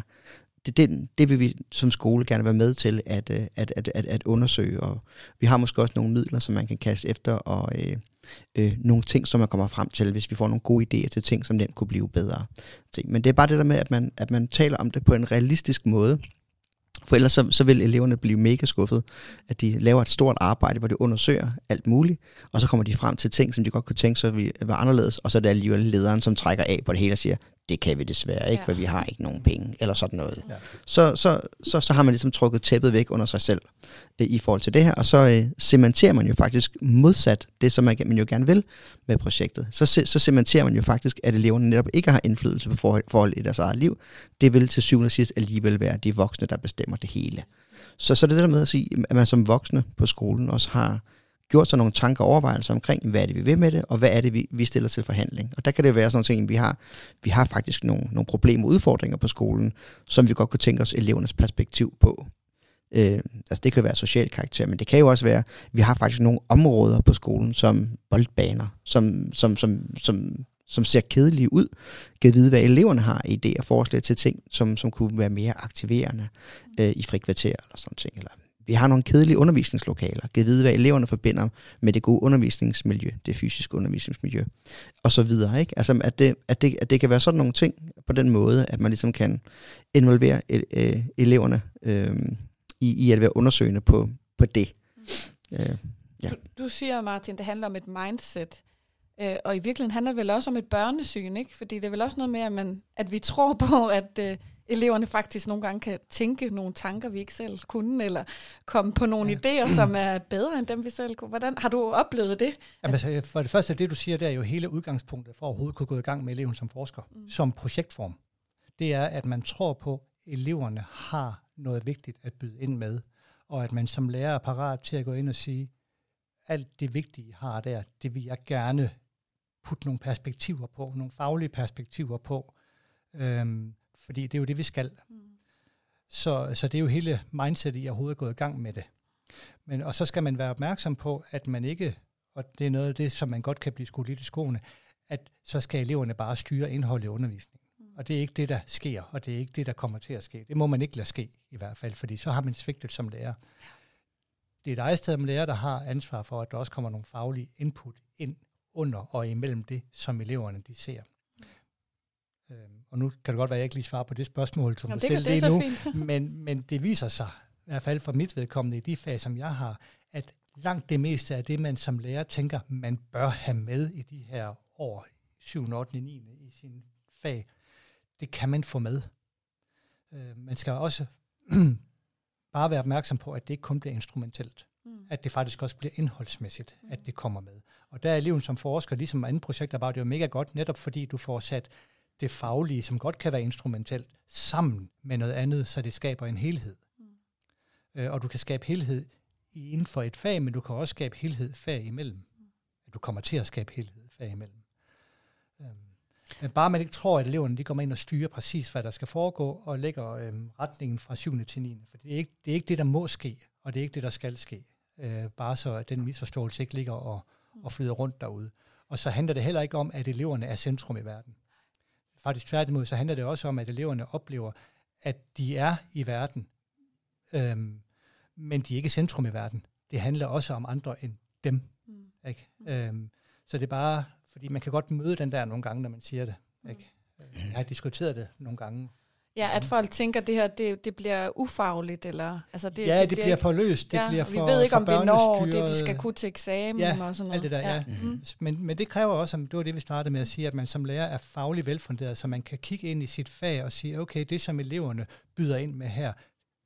det, det, det vil vi som skole gerne være med til at, øh, at, at, at, at undersøge. Og vi har måske også nogle midler, som man kan kaste efter, og øh, øh, nogle ting, som man kommer frem til, hvis vi får nogle gode idéer til ting, som nemt kunne blive bedre. Men det er bare det der med, at man, at man taler om det på en realistisk måde, for ellers så, så vil eleverne blive mega skuffet, at de laver et stort arbejde, hvor de undersøger alt muligt, og så kommer de frem til ting, som de godt kunne tænke sig var anderledes, og så er det alligevel lederen, som trækker af på det hele og siger, det kan vi desværre ikke, ja. for vi har ikke nogen penge, eller sådan noget. Ja. Så, så, så, så har man ligesom trukket tæppet væk under sig selv øh, i forhold til det her, og så øh, cementerer man jo faktisk modsat det, som man, man jo gerne vil med projektet. Så, så cementerer man jo faktisk, at eleverne netop ikke har indflydelse på forhold, forhold i deres eget liv. Det vil til syvende og sidst alligevel være de voksne, der bestemmer det hele. Så, så det er det der med at sige, at man som voksne på skolen også har gjort sig nogle tanker og overvejelser omkring, hvad er det, vi vil med det, og hvad er det, vi, vi stiller til forhandling. Og der kan det være sådan nogle ting, vi har, vi har faktisk nogle, nogle problemer og udfordringer på skolen, som vi godt kunne tænke os elevernes perspektiv på. Øh, altså det kan være social karakter, men det kan jo også være, vi har faktisk nogle områder på skolen, som boldbaner, som, som, som, som, som ser kedelige ud, kan vide, hvad eleverne har idéer og forslag til ting, som, som kunne være mere aktiverende øh, i frikvarter eller sådan ting, eller vi har nogle kedelige undervisningslokaler, givet vide, hvad eleverne forbinder med det gode undervisningsmiljø, det fysiske undervisningsmiljø, og så videre. Ikke? Altså, at det, at, det, at det kan være sådan nogle ting på den måde, at man ligesom kan involvere øh, eleverne øh, i, i at være undersøgende på, på det. Øh, ja. du, du siger, Martin, det handler om et mindset. Øh, og i virkeligheden handler det vel også om et børnesyn, ikke? Fordi det er vel også noget med, at, man, at vi tror på, at øh, eleverne faktisk nogle gange kan tænke nogle tanker, vi ikke selv kunne, eller komme på nogle ja. idéer, som er bedre end dem, vi selv kunne. Hvordan har du oplevet det? Jamen, altså, for det første, det du siger, det er jo hele udgangspunktet for at overhovedet kunne gå i gang med eleven som forsker, mm. som projektform. Det er, at man tror på, at eleverne har noget vigtigt at byde ind med, og at man som lærer er parat til at gå ind og sige, alt det vigtige, I har der, det vil jeg gerne putte nogle perspektiver på, nogle faglige perspektiver på. Øhm, fordi det er jo det, vi skal. Mm. Så, så det er jo hele mindset i overhovedet gå i gang med det. Men, og så skal man være opmærksom på, at man ikke, og det er noget af det, som man godt kan blive skudt lidt i skoene, at så skal eleverne bare styre indholdet i undervisningen. Mm. Og det er ikke det, der sker, og det er ikke det, der kommer til at ske. Det må man ikke lade ske i hvert fald, fordi så har man svigtet som lærer. Det er et eget sted som lærer, der har ansvar for, at der også kommer nogle faglige input ind under og imellem det, som eleverne de ser. Øhm, og nu kan det godt være, at jeg ikke lige svarer på det spørgsmål, som Jamen, du stillede lige nu, (laughs) men, men det viser sig, i hvert fald for mit vedkommende i de fag, som jeg har, at langt det meste af det, man som lærer tænker, man bør have med i de her år, 7, 8, 9 i sin fag, det kan man få med. Øh, man skal også (clears throat) bare være opmærksom på, at det ikke kun bliver instrumentelt. Mm. At det faktisk også bliver indholdsmæssigt, mm. at det kommer med. Og der er eleven som forsker, ligesom andre projekter, bare det er jo mega godt, netop fordi du får sat det faglige, som godt kan være instrumentelt, sammen med noget andet, så det skaber en helhed. Mm. Øh, og du kan skabe helhed inden for et fag, men du kan også skabe helhed fag imellem. Mm. Du kommer til at skabe helhed fag imellem. Øhm, men bare man ikke tror, at eleverne de kommer ind og styrer præcis, hvad der skal foregå, og lægger øhm, retningen fra 7. til 9. For det er, ikke, det er ikke det, der må ske, og det er ikke det, der skal ske. Øh, bare så at den misforståelse ikke ligger og, og flyder rundt derude. Og så handler det heller ikke om, at eleverne er centrum i verden. Faktisk tværtimod, så handler det også om, at eleverne oplever, at de er i verden, øhm, men de er ikke centrum i verden. Det handler også om andre end dem. Mm. Ikke? Øhm, så det er bare, fordi man kan godt møde den der nogle gange, når man siger det. Ikke? Mm. Jeg har diskuteret det nogle gange Ja, at folk tænker, at det her det, det bliver ufagligt, eller... Altså det, ja, det, det bliver, bliver for løst, det ja, bliver for Vi ved ikke, om vi når det, vi skal kunne til eksamen ja, og sådan noget. alt det der, ja. ja. Mm. Men, men det kræver også, det var det, vi startede med at sige, at man som lærer er fagligt velfunderet, så man kan kigge ind i sit fag og sige, okay, det som eleverne byder ind med her,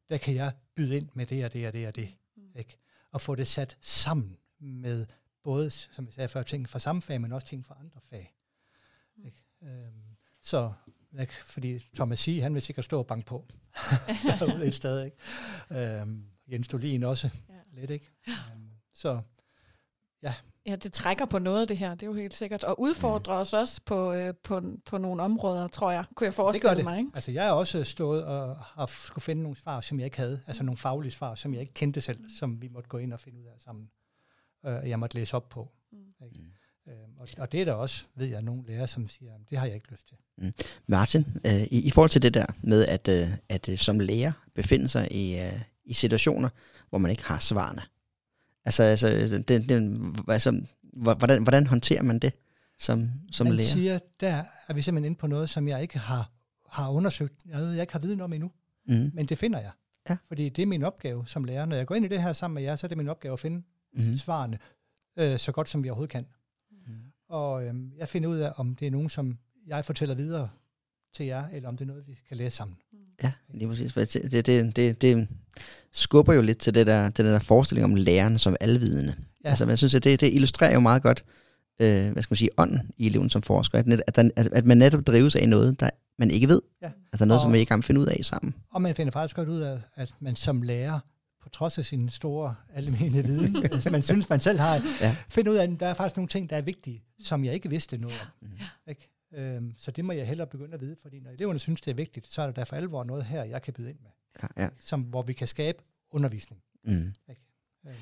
der kan jeg byde ind med det og det og det og det. Mm. Ikke? Og få det sat sammen med både, som jeg sagde før, ting fra samme fag, men også ting fra andre fag. Mm. Ikke? Øhm, så? Fordi Thomas Sige, han vil sikkert stå og banke på (laughs) derude et sted. Ikke? Øhm, Jens Dolin også. Ja. Lidt, ikke? Øhm, så ja. Ja, det trækker på noget, det her, det er jo helt sikkert. Og udfordrer mm. os også på, øh, på, på nogle områder, tror jeg, kunne jeg forestille det gør det. mig. Ikke? Altså, jeg har også stået og har skulle finde nogle svar, som jeg ikke havde. Altså nogle faglige svar, som jeg ikke kendte selv, som vi måtte gå ind og finde ud af sammen. Øh, jeg måtte læse op på. Mm. Ikke? Mm. Øh, og, og det er der også, ved jeg, nogle lærere, som siger, det har jeg ikke lyst til. Mm. Martin, øh, i, i forhold til det der med, at, øh, at øh, som lærer befinde sig i, øh, i situationer, hvor man ikke har svarene. Altså, altså, det, det, altså hvordan, hvordan håndterer man det som, som man lærer? Man siger, der er vi simpelthen inde på noget, som jeg ikke har, har undersøgt, jeg, jeg ikke har viden om endnu. Mm. Men det finder jeg. Ja. Fordi det er min opgave som lærer. Når jeg går ind i det her sammen med jer, så er det min opgave at finde mm. svarene øh, så godt, som vi overhovedet kan. Og øhm, jeg finder ud af, om det er nogen, som jeg fortæller videre til jer, eller om det er noget, vi kan læse sammen. Ja, lige præcis. Det, det, det, det, det skubber jo lidt til det der, til den der forestilling om læreren som alvidende. Ja. Altså, jeg synes, at det, det illustrerer jo meget godt, øh, hvad skal man sige, ånden i eleven som forsker. At, net, at, der, at, at man netop drives af noget, der man ikke ved. Ja. Altså noget, og, som man ikke kan finde ud af sammen. Og man finder faktisk godt ud af, at man som lærer, på trods af sin store almindelige viden, (laughs) altså man synes, man selv har, ja. finder ud af, at der er faktisk nogle ting, der er vigtige, som jeg ikke vidste noget om. Ja. Ikke? Øhm, så det må jeg hellere begynde at vide, fordi når eleverne synes, det er vigtigt, så er der for alvor noget her, jeg kan byde ind med, ja, ja. Som, hvor vi kan skabe undervisning. Mm. Ikke? Øhm.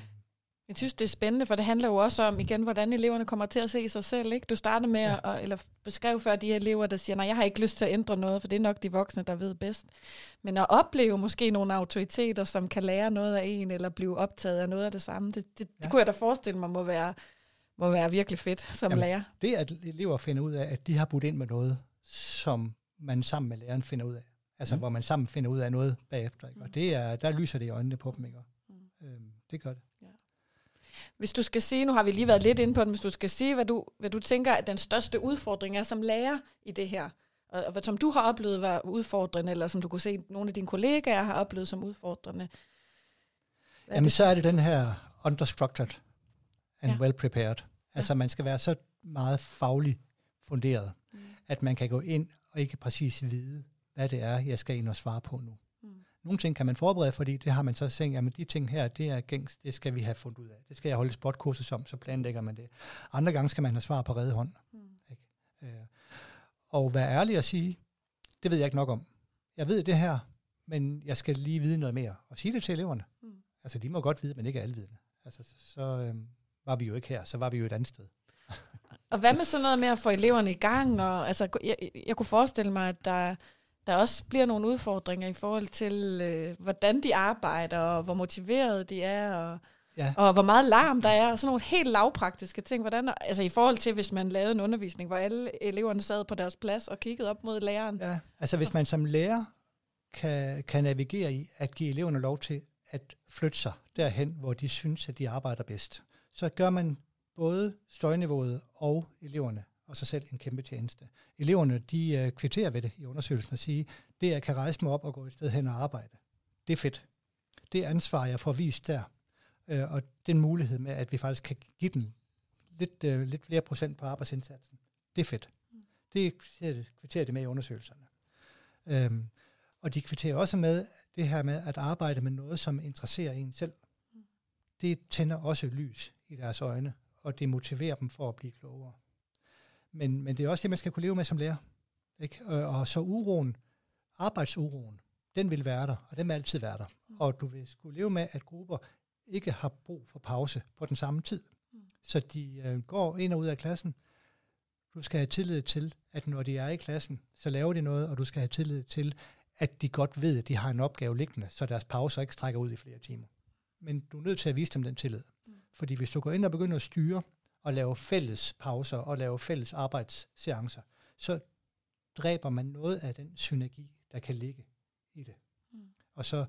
Jeg synes, det er spændende, for det handler jo også om, igen, hvordan eleverne kommer til at se sig selv. Ikke? Du starter med ja. at eller beskrive før de elever, der siger, nej, jeg har ikke lyst til at ændre noget, for det er nok de voksne, der ved bedst. Men at opleve måske nogle autoriteter, som kan lære noget af en, eller blive optaget af noget af det samme, det, det, ja. det kunne jeg da forestille mig må være, må være virkelig fedt som Jamen, lærer. Det, at elever finder ud af, at de har budt ind med noget, som man sammen med læreren finder ud af. Altså, mm. hvor man sammen finder ud af noget bagefter. Ikke? Og mm. det er, der lyser det i øjnene på dem. Ikke? Mm. Øhm, det gør det. Hvis du skal sige, nu har vi lige været lidt inde på det, hvis du skal sige, hvad du, hvad du tænker, at den største udfordring er som lærer i det her, og, og hvad som du har oplevet var udfordrende, eller som du kunne se, nogle af dine kollegaer har oplevet som udfordrende. Jamen, det? så er det den her understructured and ja. well prepared. Altså, ja. man skal være så meget fagligt funderet, mm. at man kan gå ind og ikke præcis vide, hvad det er, jeg skal ind og svare på nu. Nogle ting kan man forberede, fordi det har man så tænkt, at de ting her, det er gængs, det skal vi have fundet ud af. Det skal jeg holde sportkursus om, så planlægger man det. Andre gange skal man have svar på redde hånd. Mm. Ikke? Øh, og være ærlig at sige, det ved jeg ikke nok om. Jeg ved det her, men jeg skal lige vide noget mere. Og sige det til eleverne. Mm. Altså, de må godt vide, men ikke alvidende. Altså, så, så øh, var vi jo ikke her, så var vi jo et andet sted. og hvad med sådan noget med at få eleverne i gang? Og, altså, jeg, jeg kunne forestille mig, at der der også bliver nogle udfordringer i forhold til, øh, hvordan de arbejder, og hvor motiverede de er, og, ja. og hvor meget larm der er, og sådan nogle helt lavpraktiske ting. Hvordan, altså i forhold til, hvis man lavede en undervisning, hvor alle eleverne sad på deres plads og kiggede op mod læreren. Ja, altså hvis man som lærer kan, kan navigere i at give eleverne lov til at flytte sig derhen, hvor de synes, at de arbejder bedst, så gør man både støjniveauet og eleverne og sig selv en kæmpe tjeneste. Eleverne, de uh, kvitterer ved det i undersøgelsen og siger, det jeg kan rejse mig op og gå et sted hen og arbejde. Det er fedt. Det ansvar, jeg får vist der, uh, og den mulighed med, at vi faktisk kan give dem lidt, uh, lidt flere procent på arbejdsindsatsen, det er fedt. Det kvitterer de med i undersøgelserne. Um, og de kvitterer også med det her med at arbejde med noget, som interesserer en selv. Det tænder også lys i deres øjne, og det motiverer dem for at blive klogere. Men, men det er også det, man skal kunne leve med som lærer. Ikke? Og, og så uroen, arbejdsuroen, den vil være der, og den vil altid være der. Mm. Og du vil skulle leve med, at grupper ikke har brug for pause på den samme tid. Mm. Så de øh, går ind og ud af klassen. Du skal have tillid til, at når de er i klassen, så laver de noget, og du skal have tillid til, at de godt ved, at de har en opgave liggende, så deres pauser ikke strækker ud i flere timer. Men du er nødt til at vise dem den tillid. Mm. Fordi hvis du går ind og begynder at styre, at lave fælles pauser og lave fælles arbejdsseancer, så dræber man noget af den synergi, der kan ligge i det. Mm. Og så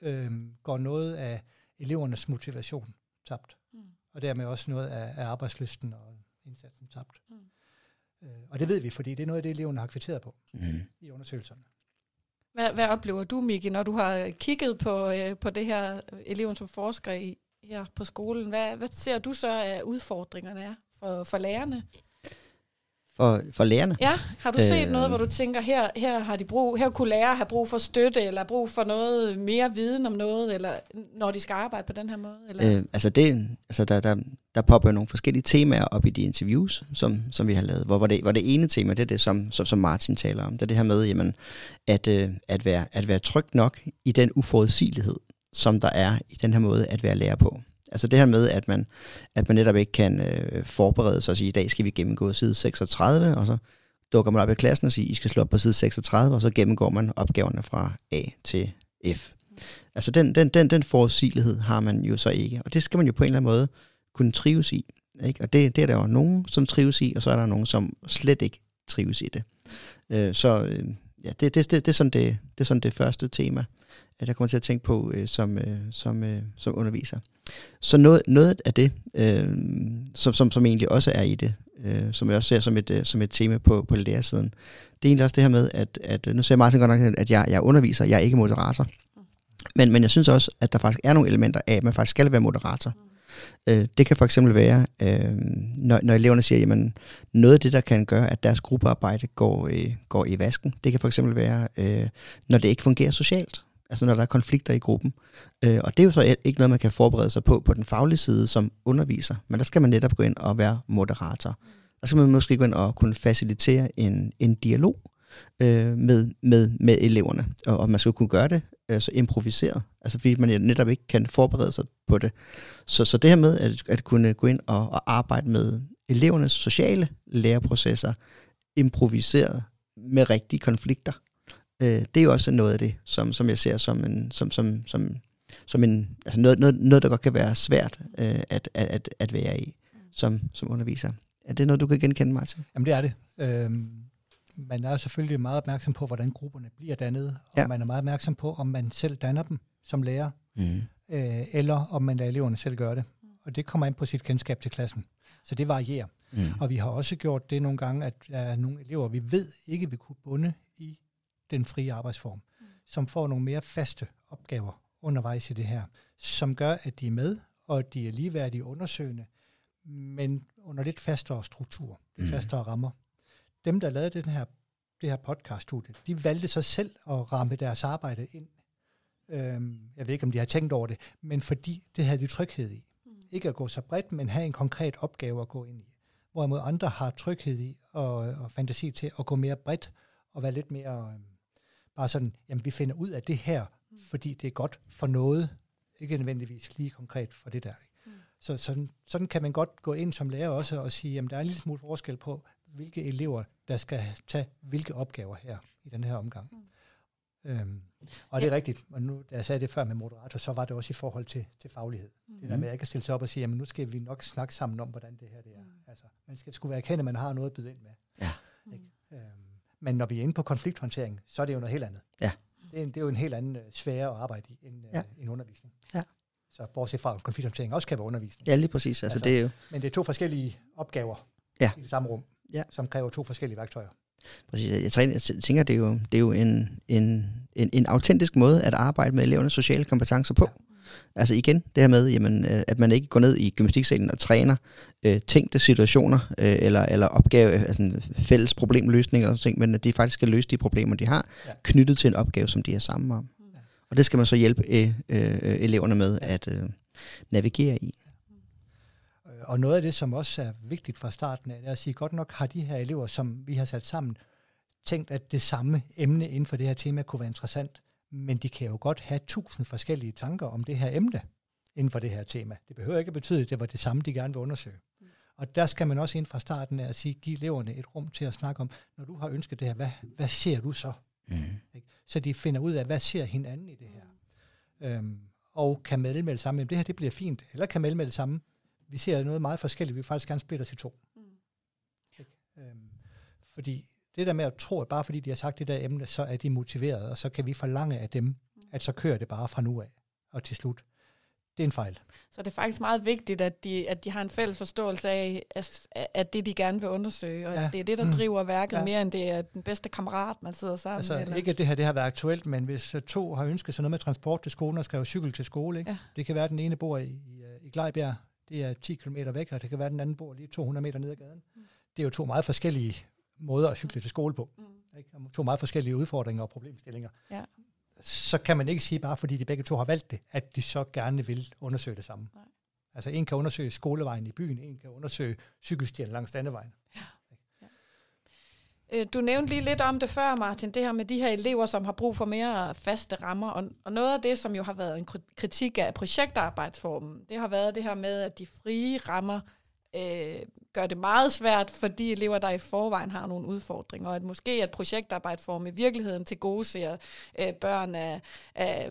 øhm, går noget af elevernes motivation tabt. Mm. Og dermed også noget af, af arbejdslysten og indsatsen tabt. Mm. Øh, og det ved vi, fordi det er noget af det, eleverne har kvitteret på mm. i undersøgelserne. Hvad, hvad oplever du, Miki, når du har kigget på, øh, på det her eleven som forsker i, her på skolen. Hvad, hvad ser du så af udfordringerne er for, for lærerne? For, for lærerne? Ja, har du set øh, noget, hvor du tænker, her, her har de brug, her kunne lærere have brug for støtte, eller brug for noget mere viden om noget, eller når de skal arbejde på den her måde? Eller? Øh, altså, det, altså der, der, der popper nogle forskellige temaer op i de interviews, som, som vi har lavet, hvor, hvor, det, hvor det ene tema, det er det, som, som, som Martin taler om, det er det her med, jamen, at, øh, at, være, at være tryg nok i den uforudsigelighed, som der er i den her måde at være lærer på. Altså det her med, at man, at man netop ikke kan øh, forberede sig og sige, i dag skal vi gennemgå side 36, og så dukker man op i klassen og siger, I skal slå op på side 36, og så gennemgår man opgaverne fra A til F. Altså den, den, den, den forudsigelighed har man jo så ikke, og det skal man jo på en eller anden måde kunne trives i. Ikke? Og det, det er der jo nogen, som trives i, og så er der nogen, som slet ikke trives i det. Øh, så øh, ja, det, det, det, det, er sådan det, det er sådan det første tema at jeg kommer til at tænke på øh, som, øh, som, øh, som underviser. så noget, noget af det, øh, som, som, som egentlig også er i det, øh, som jeg også ser som et, øh, som et tema på, på lærersiden, det er egentlig også det her med, at, at øh, nu ser Martin godt nok, at jeg, jeg underviser, jeg er ikke moderator. Men, men jeg synes også, at der faktisk er nogle elementer af, at man faktisk skal være moderator. Øh, det kan for eksempel være, øh, når, når eleverne siger, jamen noget af det, der kan gøre, at deres gruppearbejde går, øh, går i vasken, det kan for eksempel være, øh, når det ikke fungerer socialt. Altså når der er konflikter i gruppen. Øh, og det er jo så ikke noget, man kan forberede sig på på den faglige side som underviser. Men der skal man netop gå ind og være moderator. Der skal man måske gå ind og kunne facilitere en, en dialog øh, med, med, med eleverne. Og, og man skal kunne gøre det øh, så improviseret. Altså fordi man netop ikke kan forberede sig på det. Så, så det her med at, at kunne gå ind og, og arbejde med elevernes sociale læreprocesser, improviseret med rigtige konflikter, øh, det er jo også noget af det, som, som jeg ser som en, som, som, som, som en, altså noget, noget, noget, der godt kan være svært øh, at, at, at være i som, som underviser. Er det noget, du kan genkende, Martin? Jamen det er det. Øhm, man er selvfølgelig meget opmærksom på, hvordan grupperne bliver dannet, og ja. man er meget opmærksom på, om man selv danner dem som lærer, mm. øh, eller om man lader eleverne selv gøre det. Og det kommer ind på sit kendskab til klassen. Så det varierer. Mm. Og vi har også gjort det nogle gange, at der er nogle elever, vi ved ikke vil kunne bunde den frie arbejdsform, mm. som får nogle mere faste opgaver undervejs i det her, som gør, at de er med, og de er ligeværdige undersøgende, men under lidt fastere struktur, mm. fastere rammer. Dem, der lavede den her, det her podcast-studie, de valgte sig selv at ramme deres arbejde ind. Øhm, jeg ved ikke, om de har tænkt over det, men fordi det havde de tryghed i. Mm. Ikke at gå så bredt, men have en konkret opgave at gå ind i. Hvorimod andre har tryghed i og, og fantasi til at gå mere bredt og være lidt mere øhm, bare sådan, jamen vi finder ud af det her, mm. fordi det er godt for noget, ikke nødvendigvis lige konkret for det der. Mm. Så sådan, sådan kan man godt gå ind som lærer også og sige, jamen der er en lille smule forskel på, hvilke elever, der skal tage hvilke opgaver her i den her omgang. Mm. Øhm, og det er ja. rigtigt, og nu, da jeg sagde det før med moderator, så var det også i forhold til, til faglighed. Mm. Det der med, at jeg kan stille sig op og sige, jamen nu skal vi nok snakke sammen om, hvordan det her det er. Mm. Altså, man skal skulle være erkendt, at man har noget at byde ind med. Ja. Ikke? Mm. Øhm, men når vi er inde på konflikthåndtering, så er det jo noget helt andet. Ja. Det, er, det er jo en helt anden uh, sfære at arbejde i end, ja. uh, end undervisning. Ja. Så bortset fra, at konflikthåndtering også kan være undervisning. Ja, lige præcis. Altså, altså, det er jo... Men det er to forskellige opgaver ja. i det samme rum, ja. som kræver to forskellige værktøjer. Præcis. Jeg, jeg tænker, det er jo, det er jo en, en, en, en autentisk måde at arbejde med elevernes sociale kompetencer på. Ja. Altså igen, det her med, jamen, øh, at man ikke går ned i gymnastiksalen og træner øh, tænkte situationer, øh, eller, eller opgave, altså fælles problemløsning eller sådan ting, men at de faktisk skal løse de problemer, de har, ja. knyttet til en opgave, som de er sammen om. Ja. Og det skal man så hjælpe øh, øh, eleverne med at øh, navigere i. Og noget af det, som også er vigtigt fra starten af, er at sige, godt nok har de her elever, som vi har sat sammen, tænkt, at det samme emne inden for det her tema kunne være interessant men de kan jo godt have tusind forskellige tanker om det her emne inden for det her tema. Det behøver ikke at betyde, at det var det samme, de gerne vil undersøge. Mm. Og der skal man også ind fra starten af at sige, give eleverne et rum til at snakke om, når du har ønsket det her, hvad, hvad ser du så? Mm. Så de finder ud af, hvad ser hinanden i det her? Mm. Øhm, og kan melde med det samme, det her det bliver fint, eller kan melde med det samme, vi ser noget meget forskelligt, vi vil faktisk gerne splitte os i to. Mm. Øhm, fordi det der med at tro, at bare fordi de har sagt det der emne, så er de motiveret, og så kan vi forlange af dem, at så kører det bare fra nu af og til slut. Det er en fejl. Så det er faktisk meget vigtigt, at de, at de har en fælles forståelse af, at det, de gerne vil undersøge, og ja. det er det, der mm. driver værket ja. mere, end det er den bedste kammerat, man sidder sammen altså, med. Eller? Ikke at det her det har været aktuelt, men hvis øh, to har ønsket sig noget med transport til skolen og skal jo cykel til skole, ikke? Ja. det kan være, at den ene bor i, i, i Glejbjerg, det er 10 km væk, og det kan være, at den anden bor lige 200 meter ned ad gaden. Mm. Det er jo to meget forskellige måder at cykle til skole på. Mm. Ikke? To meget forskellige udfordringer og problemstillinger. Ja. Så kan man ikke sige, bare fordi de begge to har valgt det, at de så gerne vil undersøge det samme. Nej. Altså en kan undersøge skolevejen i byen, en kan undersøge cykelstien langs landevejen. Ja. Øh, du nævnte lige lidt om det før, Martin, det her med de her elever, som har brug for mere faste rammer. Og, og noget af det, som jo har været en kritik af projektarbejdsformen, det har været det her med, at de frie rammer øh, gør det meget svært for de elever, der i forvejen har nogle udfordringer, og at måske at projektarbejdsform i virkeligheden til gode ser øh, børn af, af,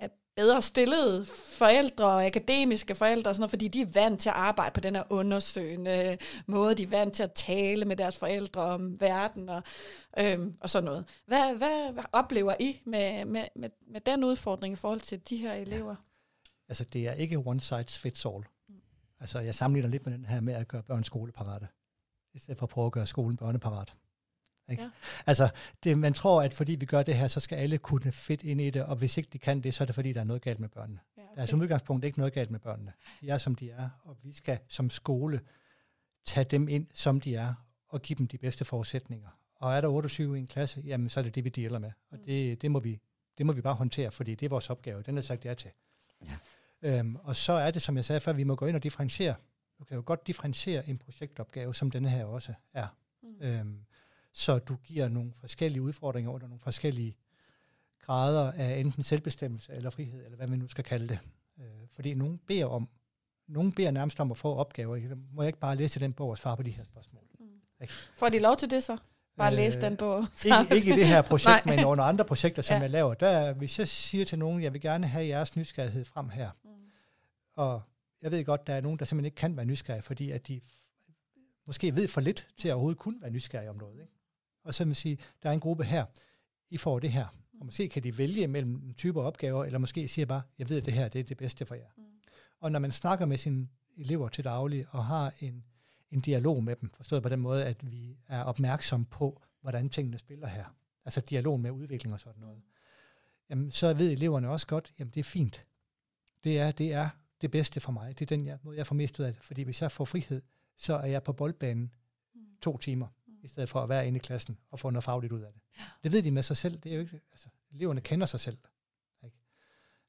af bedre stillede forældre og akademiske forældre, og sådan noget, fordi de er vant til at arbejde på den her undersøgende måde, de er vant til at tale med deres forældre om verden og, øh, og sådan noget. Hvad, hvad oplever I med, med, med, med den udfordring i forhold til de her elever? Altså, det er ikke one size fits all. Altså, jeg sammenligner lidt med den her med at gøre børn skoleparate, i stedet for at prøve at gøre skolen børneparat. Ikke? Ja. Altså, det, man tror, at fordi vi gør det her, så skal alle kunne fedt ind i det, og hvis ikke de kan det, så er det fordi, der er noget galt med børnene. Ja, okay. Der er som udgangspunkt ikke noget galt med børnene. De er, som de er, og vi skal som skole tage dem ind, som de er, og give dem de bedste forudsætninger. Og er der 28 i en klasse, jamen så er det det, vi deler med. Og mm. det, det, må vi, det må vi bare håndtere, fordi det er vores opgave. Den er sagt ja til. Ja. Øhm, og så er det, som jeg sagde før, vi må gå ind og differentiere. Du kan jo godt differentiere en projektopgave, som denne her også er. Mm. Øhm, så du giver nogle forskellige udfordringer under nogle forskellige grader af enten selvbestemmelse eller frihed, eller hvad man nu skal kalde det. Øh, fordi nogen beder om, nogen beder nærmest om at få opgaver. Må jeg ikke bare læse den bog og svare på de her spørgsmål? Mm. Får de lov til det så? Bare øh, læse den bog? Ikke, ikke i det her projekt, (laughs) men under andre projekter, som ja. jeg laver. Der, hvis jeg siger til nogen, jeg vil gerne have jeres nysgerrighed frem her. Og jeg ved godt, der er nogen, der simpelthen ikke kan være nysgerrige, fordi at de måske ved for lidt til at overhovedet kunne være nysgerrige om noget. Ikke? Og så vil sige, der er en gruppe her, I får det her. Og måske kan de vælge mellem en type opgaver, eller måske siger bare, jeg ved, at det her det er det bedste for jer. Mm. Og når man snakker med sine elever til daglig, og har en, en dialog med dem, forstået på den måde, at vi er opmærksom på, hvordan tingene spiller her, altså dialog med udvikling og sådan noget, jamen, så ved eleverne også godt, jamen det er fint. Det er, det er det bedste for mig. Det er den jeg, måde, jeg får mest ud af det. Fordi hvis jeg får frihed, så er jeg på boldbanen mm. to timer i stedet for at være inde i klassen og få noget fagligt ud af det. Ja. Det ved de med sig selv. Det er jo ikke, altså, eleverne kender sig selv. Ikke?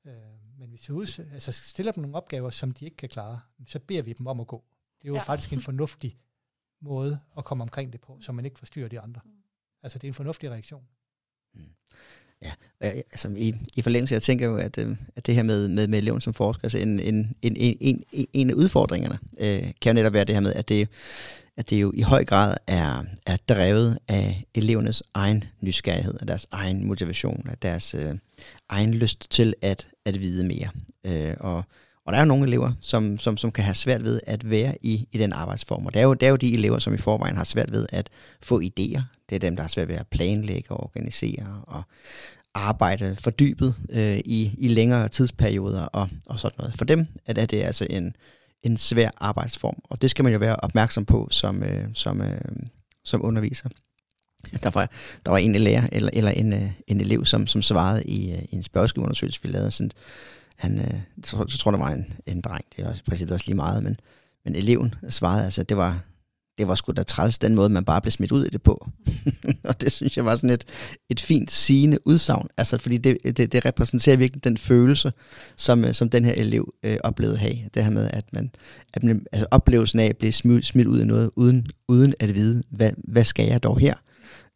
Øh, men hvis vi ud, altså, stiller dem nogle opgaver, som de ikke kan klare, så beder vi dem om at gå. Det er jo ja. faktisk en fornuftig (laughs) måde at komme omkring det på, så man ikke forstyrrer de andre. Mm. Altså det er en fornuftig reaktion. Mm. Ja, øh, altså i, i forlængelse, jeg tænker jo, at, øh, at det her med, med, med eleven som forsker, altså en, en, en, en, en af udfordringerne, øh, kan jo netop være det her med, at det, at det jo i høj grad er, er drevet af elevernes egen nysgerrighed, af deres egen motivation, af deres øh, egen lyst til at, at vide mere. Øh, og, og der er jo nogle elever, som, som, som kan have svært ved at være i, i den arbejdsform. Og det er, jo, det er jo de elever, som i forvejen har svært ved at få idéer. Det er dem, der har svært ved at planlægge og organisere og arbejde fordybet øh, i, i længere tidsperioder og, og sådan noget. For dem at, er det altså en, en svær arbejdsform, og det skal man jo være opmærksom på som, øh, som, øh, som underviser. Der var, der var en lærer eller, eller en, øh, en elev, som, som svarede i, øh, i en spørgeskemaundersøgelse, vi lavede. Sådan, han, øh, så, så tror jeg, der var en, en dreng, det er også, i princippet også lige meget, men, men eleven svarede, altså det var, det var sgu da træls, den måde, man bare blev smidt ud i det på. (laughs) og det synes jeg var sådan et, et fint sigende udsagn, altså fordi det, det, det repræsenterer virkelig den følelse, som, øh, som den her elev øh, oplevede have. Det her med, at man, at man altså oplevelsen af at blive smidt, smidt ud i noget, uden, uden at vide, hvad, hvad skal jeg dog her?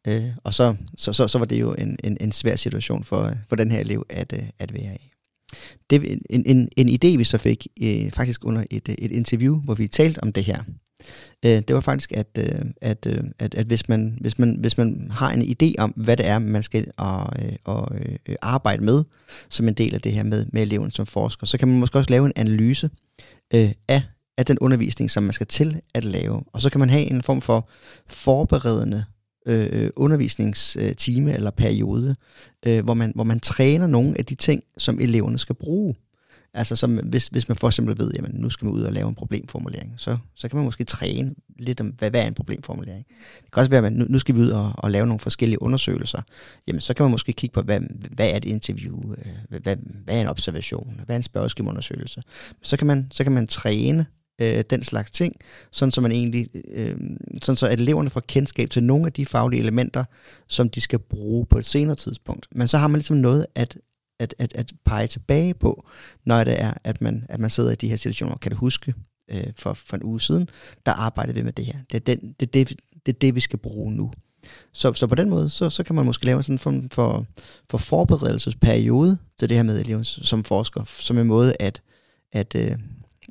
Øh, og så, så, så, så var det jo en, en, en svær situation for, øh, for den her elev at, øh, at være i. Det en, en, en idé, vi så fik øh, faktisk under et, øh, et interview, hvor vi talte om det her, øh, det var faktisk, at, øh, at, øh, at, at hvis, man, hvis, man, hvis man har en idé om, hvad det er, man skal og, øh, og, øh, arbejde med, som en del af det her med, med eleven som forsker, så kan man måske også lave en analyse øh, af, af den undervisning, som man skal til at lave. Og så kan man have en form for forberedende Øh, øh, undervisningstime eller periode, øh, hvor, man, hvor man træner nogle af de ting, som eleverne skal bruge. Altså som, hvis, hvis man for eksempel ved, at nu skal man ud og lave en problemformulering, så, så kan man måske træne lidt om, hvad, hvad er en problemformulering. Det kan også være, at man, nu, nu skal vi ud og, og lave nogle forskellige undersøgelser. Jamen så kan man måske kigge på, hvad, hvad er et interview, øh, hvad, hvad, hvad er en observation, hvad er en spørgeskemaundersøgelse. Så kan man, så kan man træne øh, den slags ting, sådan så man egentlig, øh, sådan så at eleverne får kendskab til nogle af de faglige elementer, som de skal bruge på et senere tidspunkt. Men så har man ligesom noget at, at, at, at pege tilbage på, når det er, at man, at man sidder i de her situationer. Kan du huske, øh, for, for en uge siden, der arbejdede vi med det her. Det er, den, det, det, det, er det, vi skal bruge nu. Så, så på den måde, så, så kan man måske lave sådan en form for, for forberedelsesperiode til det her med elever som forsker, som en måde at, at øh,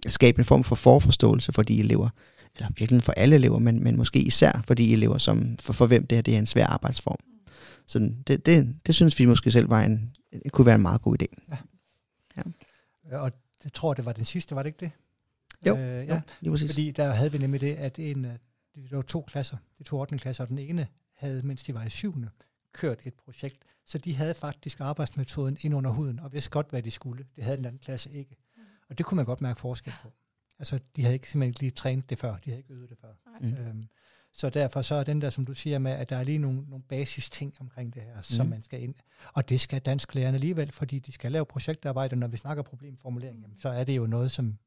skabe en form for forforståelse for de elever, eller virkelig for alle elever, men, men måske især for de elever, som, for, for hvem det her det er en svær arbejdsform. Så det, det, det synes vi måske selv var en, kunne være en meget god idé. Ja. ja. Og jeg tror, det var den sidste, var det ikke det? Jo, øh, ja, jo lige præcis. Fordi der havde vi nemlig det, at en, øh, det var to klasser, de to 8. klasser, og den ene havde, mens de var i syvende, kørt et projekt, så de havde faktisk arbejdsmetoden ind under huden, og vidste godt, hvad de skulle. Det havde den anden klasse ikke. Og det kunne man godt mærke forskel på. Altså, de havde ikke simpelthen ikke lige trænet det før, de havde ikke øvet det før. Mm. Øhm, så derfor så er den der, som du siger med, at der er lige nogle, nogle basis ting omkring det her, mm. som man skal ind. Og det skal dansk lærerne alligevel, fordi de skal lave projektarbejde, når vi snakker problemformulering, jamen, så er det jo noget, som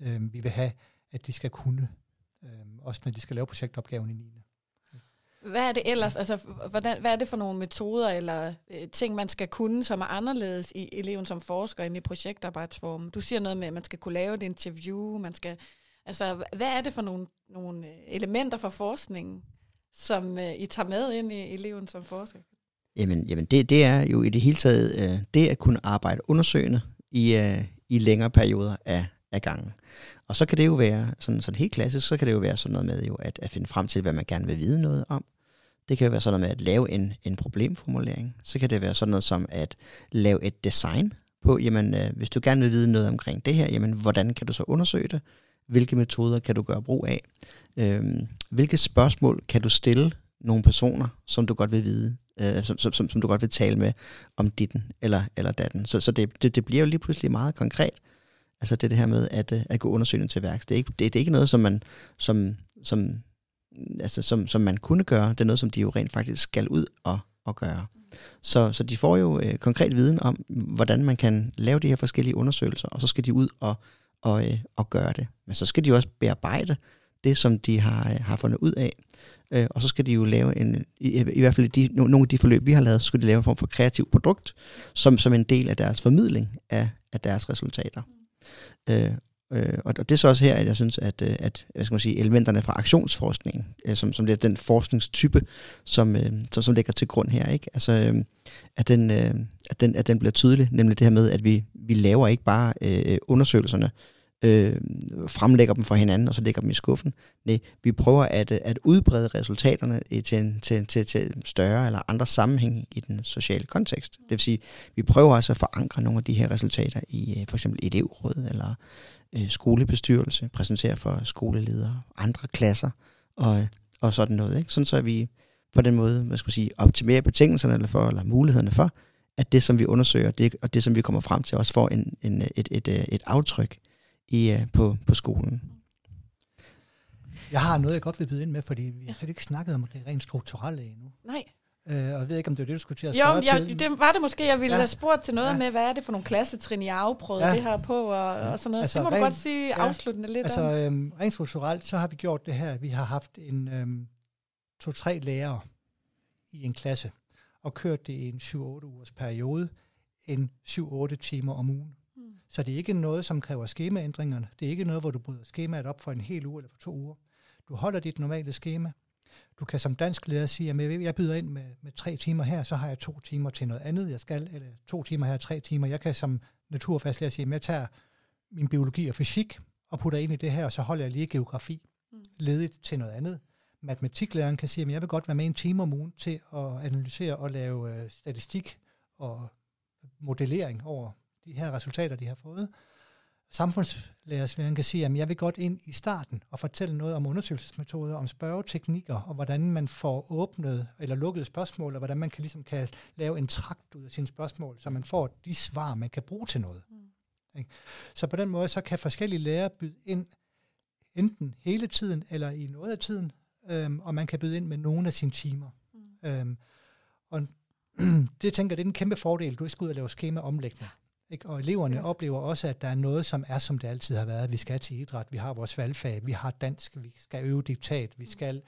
øh, vi vil have, at de skal kunne, øh, også når de skal lave projektopgaven i 9. Hvad er det ellers? Altså, hvordan, hvad er det for nogle metoder eller øh, ting, man skal kunne, som er anderledes i eleven som forsker end i projektarbejdsformen? Du siger noget med, at man skal kunne lave et interview, man skal... Altså, hvad er det for nogle, nogle øh, elementer for forskningen, som øh, I tager med ind i eleven som forsker? Jamen, jamen det, det er jo i det hele taget øh, det at kunne arbejde undersøgende i, øh, i længere perioder af, af gangen. Og så kan det jo være, sådan, sådan helt klassisk, så kan det jo være sådan noget med jo at, at finde frem til, hvad man gerne vil vide noget om. Det kan jo være sådan noget med at lave en, en problemformulering. Så kan det være sådan noget som at lave et design på, jamen øh, hvis du gerne vil vide noget omkring det her, jamen hvordan kan du så undersøge det? Hvilke metoder kan du gøre brug af? Øhm, hvilke spørgsmål kan du stille nogle personer, som du godt vil vide, øh, som, som, som, som du godt vil tale med om ditten eller, eller datten. Så, så det, det, det bliver jo lige pludselig meget konkret. Altså det, det her med at, øh, at gå undersøgende til værks. Det er ikke, det, det er ikke noget, som man, som, som, altså, som, som man kunne gøre. Det er noget, som de jo rent faktisk skal ud og, og gøre. Så, så de får jo øh, konkret viden om, hvordan man kan lave de her forskellige undersøgelser, og så skal de ud og, og, øh, og gøre det. Men så skal de også bearbejde det, som de har, øh, har fundet ud af. Øh, og så skal de jo lave en, i, i hvert fald de, nogle af de forløb, vi har lavet, så skal de lave en form for kreativ produkt, som, som en del af deres formidling af, af deres resultater. Øh, øh, og det er så også her, at jeg synes, at, øh, at hvad skal man sige, elementerne fra aktionsforskning, øh, som, som det er den forskningstype, som, øh, som, som ligger til grund her, ikke? Altså, øh, at, den, øh, at, den, at den bliver tydelig, nemlig det her med, at vi, vi laver ikke bare øh, undersøgelserne, øh, fremlægger dem for hinanden, og så lægger dem i skuffen. Nej, vi prøver at, at udbrede resultaterne til en, til, til, til større eller andre sammenhæng i den sociale kontekst. Det vil sige, vi prøver altså at forankre nogle af de her resultater i øh, for eksempel elevråd eller øh, skolebestyrelse, præsentere for skoleledere, andre klasser og, og sådan noget. Ikke? Sådan så vi på den måde, hvad skal man sige, optimerer betingelserne eller, for, eller mulighederne for, at det, som vi undersøger, det, og det, som vi kommer frem til, også får en, en, et, et, et, et aftryk i, uh, på, på skolen. Jeg har noget, jeg godt vil byde ind med, fordi vi har slet ikke snakket om det rent strukturelle endnu. Nej. Uh, og jeg ved ikke, om det er det, du skulle til at spørge jo, jeg, til. det var det måske. Jeg ville ja. have spurgt til noget ja. med, hvad er det for nogle klassetrin, jeg afprøvet ja. det her på, og, og sådan noget. Altså, det må rent, du godt sige ja, afsluttende lidt altså, om. Øhm, rent strukturelt, så har vi gjort det her. Vi har haft en øhm, to-tre lærere i en klasse, og kørt det i en 7-8 ugers periode, en 7-8 timer om ugen. Så det er ikke noget, som kræver skemaændringerne. Det er ikke noget, hvor du bryder skemaet op for en hel uge eller for to uger. Du holder dit normale skema. Du kan som dansk lærer sige, at jeg byder ind med, med tre timer her, så har jeg to timer til noget andet, jeg skal, eller to timer her, tre timer. Jeg kan som naturfagslærer sige, at jeg tager min biologi og fysik og putter ind i det her, og så holder jeg lige geografi mm. ledigt til noget andet. Matematiklæreren kan sige, at jeg vil godt være med en time om ugen til at analysere og lave øh, statistik og modellering over de her resultater, de har fået. Samfundslærerslæren kan sige, at jeg vil godt ind i starten og fortælle noget om undersøgelsesmetoder, om spørgeteknikker, og hvordan man får åbnet eller lukket spørgsmål, og hvordan man kan, ligesom kan lave en trakt ud af sine spørgsmål, så man får de svar, man kan bruge til noget. Mm. Så på den måde, så kan forskellige lærere byde ind, enten hele tiden eller i noget af tiden, øhm, og man kan byde ind med nogle af sine timer. Mm. Øhm, og (clears throat) det tænker jeg, det er en kæmpe fordel. Du skal ud og lave skema omlægning. Ikke? Og eleverne ja. oplever også, at der er noget, som er, som det altid har været. Vi skal til idræt, vi har vores valgfag, vi har dansk, vi skal øve diktat, vi skal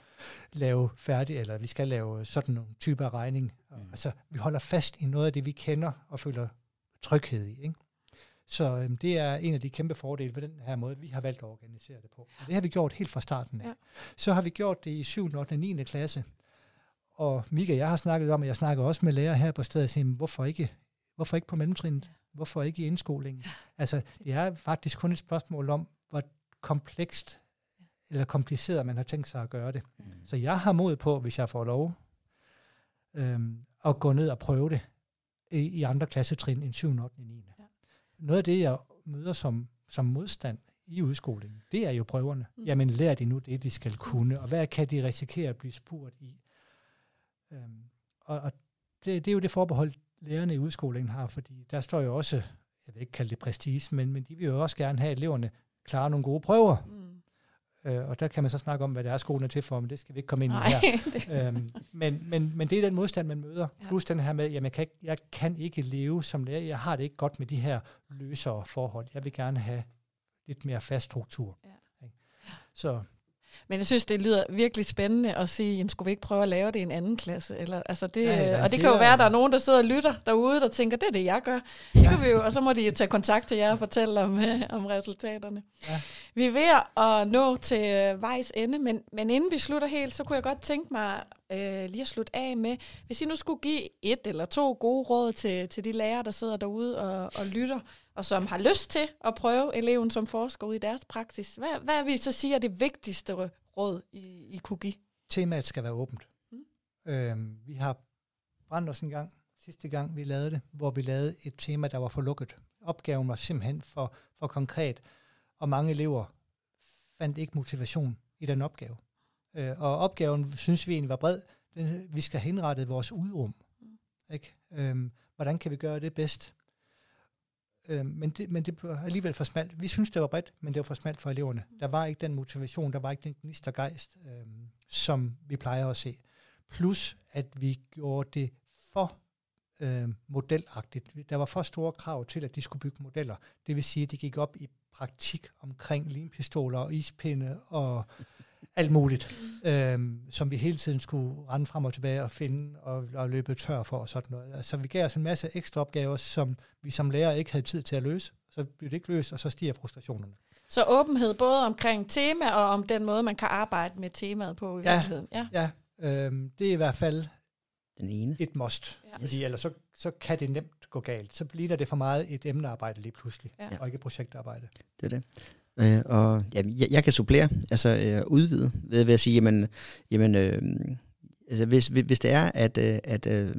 lave færdig, eller vi skal lave sådan nogle typer regning. Mm. Altså, vi holder fast i noget af det, vi kender og føler tryghed i. Ikke? Så øhm, det er en af de kæmpe fordele ved den her måde, vi har valgt at organisere det på. Og det har vi gjort helt fra starten af. Ja. Så har vi gjort det i 7., 8. og 9. klasse. Og Mika jeg har snakket om, og jeg snakker også med lærer her på stedet, og siger, hvorfor ikke, hvorfor ikke på mellemtrinnet? Hvorfor ikke i indskolingen? Altså, det er faktisk kun et spørgsmål om, hvor komplekst eller kompliceret man har tænkt sig at gøre det. Mm. Så jeg har mod på, hvis jeg får lov, øhm, at gå ned og prøve det i, i andre klassetrin end 7. 8. 9. Ja. Noget af det, jeg møder som, som modstand i udskolingen, det er jo prøverne. Mm. Jamen, lær de nu det, de skal kunne, og hvad kan de risikere at blive spurgt i? Øhm, og og det, det er jo det forbehold, lærerne i udskolingen har, fordi der står jo også jeg vil ikke kalde det prestige, men, men de vil jo også gerne have, at eleverne klarer nogle gode prøver. Mm. Øh, og der kan man så snakke om, hvad det er, skolen er til for, men det skal vi ikke komme ind i her. (laughs) øhm, men, men, men det er den modstand, man møder. Ja. Plus den her med, jamen jeg kan, ikke, jeg kan ikke leve som lærer. Jeg har det ikke godt med de her løsere forhold. Jeg vil gerne have lidt mere fast struktur. Ja. Så men jeg synes, det lyder virkelig spændende at sige, jamen, skulle vi ikke prøve at lave det i en anden klasse? Eller, altså det, ja, og det kan jo være, at der er nogen, der sidder og lytter derude, der tænker, det er det, jeg gør. Det ja. kan vi jo, og så må de tage kontakt til jer og fortælle om, øh, om resultaterne. Ja. Vi er ved at nå til øh, vejs ende, men, men inden vi slutter helt, så kunne jeg godt tænke mig øh, lige at slutte af med, hvis I nu skulle give et eller to gode råd til, til de lærere, der sidder derude og, og lytter, og som har lyst til at prøve eleven som forsker ud i deres praksis. Hvad, hvad vil I så sige er det vigtigste råd, I, I kunne give? Temaet skal være åbent. Mm. Øhm, vi har brændt os en gang, sidste gang vi lavede det, hvor vi lavede et tema, der var for lukket. Opgaven var simpelthen for, for konkret, og mange elever fandt ikke motivation i den opgave. Øh, og opgaven, synes vi egentlig var bred, den, vi skal have indrettet vores udrum. Mm. Ikke? Øhm, hvordan kan vi gøre det bedst? Øh, men, det, men det var alligevel for smalt. Vi synes, det var bredt, men det var for smalt for eleverne. Der var ikke den motivation, der var ikke den gnist og gejst, øh, som vi plejer at se. Plus, at vi gjorde det for øh, modelagtigt. Der var for store krav til, at de skulle bygge modeller. Det vil sige, at de gik op i praktik omkring limpistoler og ispinde og alt muligt, mm. øhm, som vi hele tiden skulle rende frem og tilbage og finde og, og løbe tør for og sådan noget. Altså vi gav os en masse ekstra opgaver, som vi som lærer ikke havde tid til at løse. Så blev det ikke løst, og så stiger frustrationerne. Så åbenhed både omkring tema og om den måde, man kan arbejde med temaet på i ja, virkeligheden. Ja, ja øhm, det er i hvert fald den ene. et must. Ja. Fordi ellers så, så kan det nemt gå galt. Så bliver det for meget et emnearbejde lige pludselig, ja. og ikke et projektarbejde. Det er det. Øh, og ja, jeg, jeg kan supplere, altså øh, udvide, ved, ved at sige, jamen, jamen øh, altså, hvis, hvis det er, at, øh, at, øh,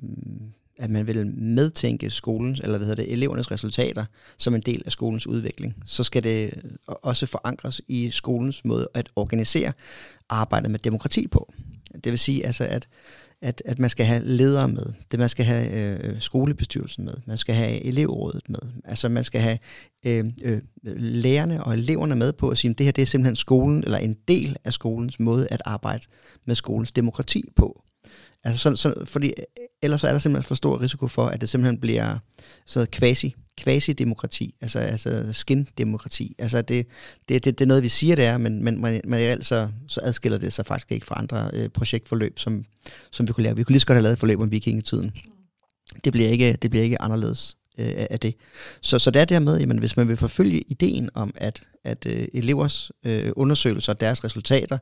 at man vil medtænke skolens, eller hvad hedder det, elevernes resultater som en del af skolens udvikling, så skal det øh, også forankres i skolens måde at organisere arbejdet med demokrati på. Det vil sige altså, at at, at man skal have ledere med, det man skal have øh, øh, skolebestyrelsen med, man skal have elevrådet med, altså man skal have øh, øh, lærerne og eleverne med på at sige, at det her det er simpelthen skolen, eller en del af skolens måde at arbejde med skolens demokrati på. Altså så, så, fordi ellers er der simpelthen for stor risiko for, at det simpelthen bliver så quasi quasi-demokrati, altså, altså skin-demokrati. Altså det, det, det, det er noget, vi siger, det er, men, men, man, man reelt så, så adskiller det sig faktisk ikke fra andre øh, projektforløb, som, som vi kunne lave. Vi kunne lige så godt have lavet forløb om vikingetiden. Det bliver ikke, det bliver ikke anderledes øh, af det. Så, så det er dermed, jamen, hvis man vil forfølge ideen om, at, at øh, elevers øh, undersøgelser og deres resultater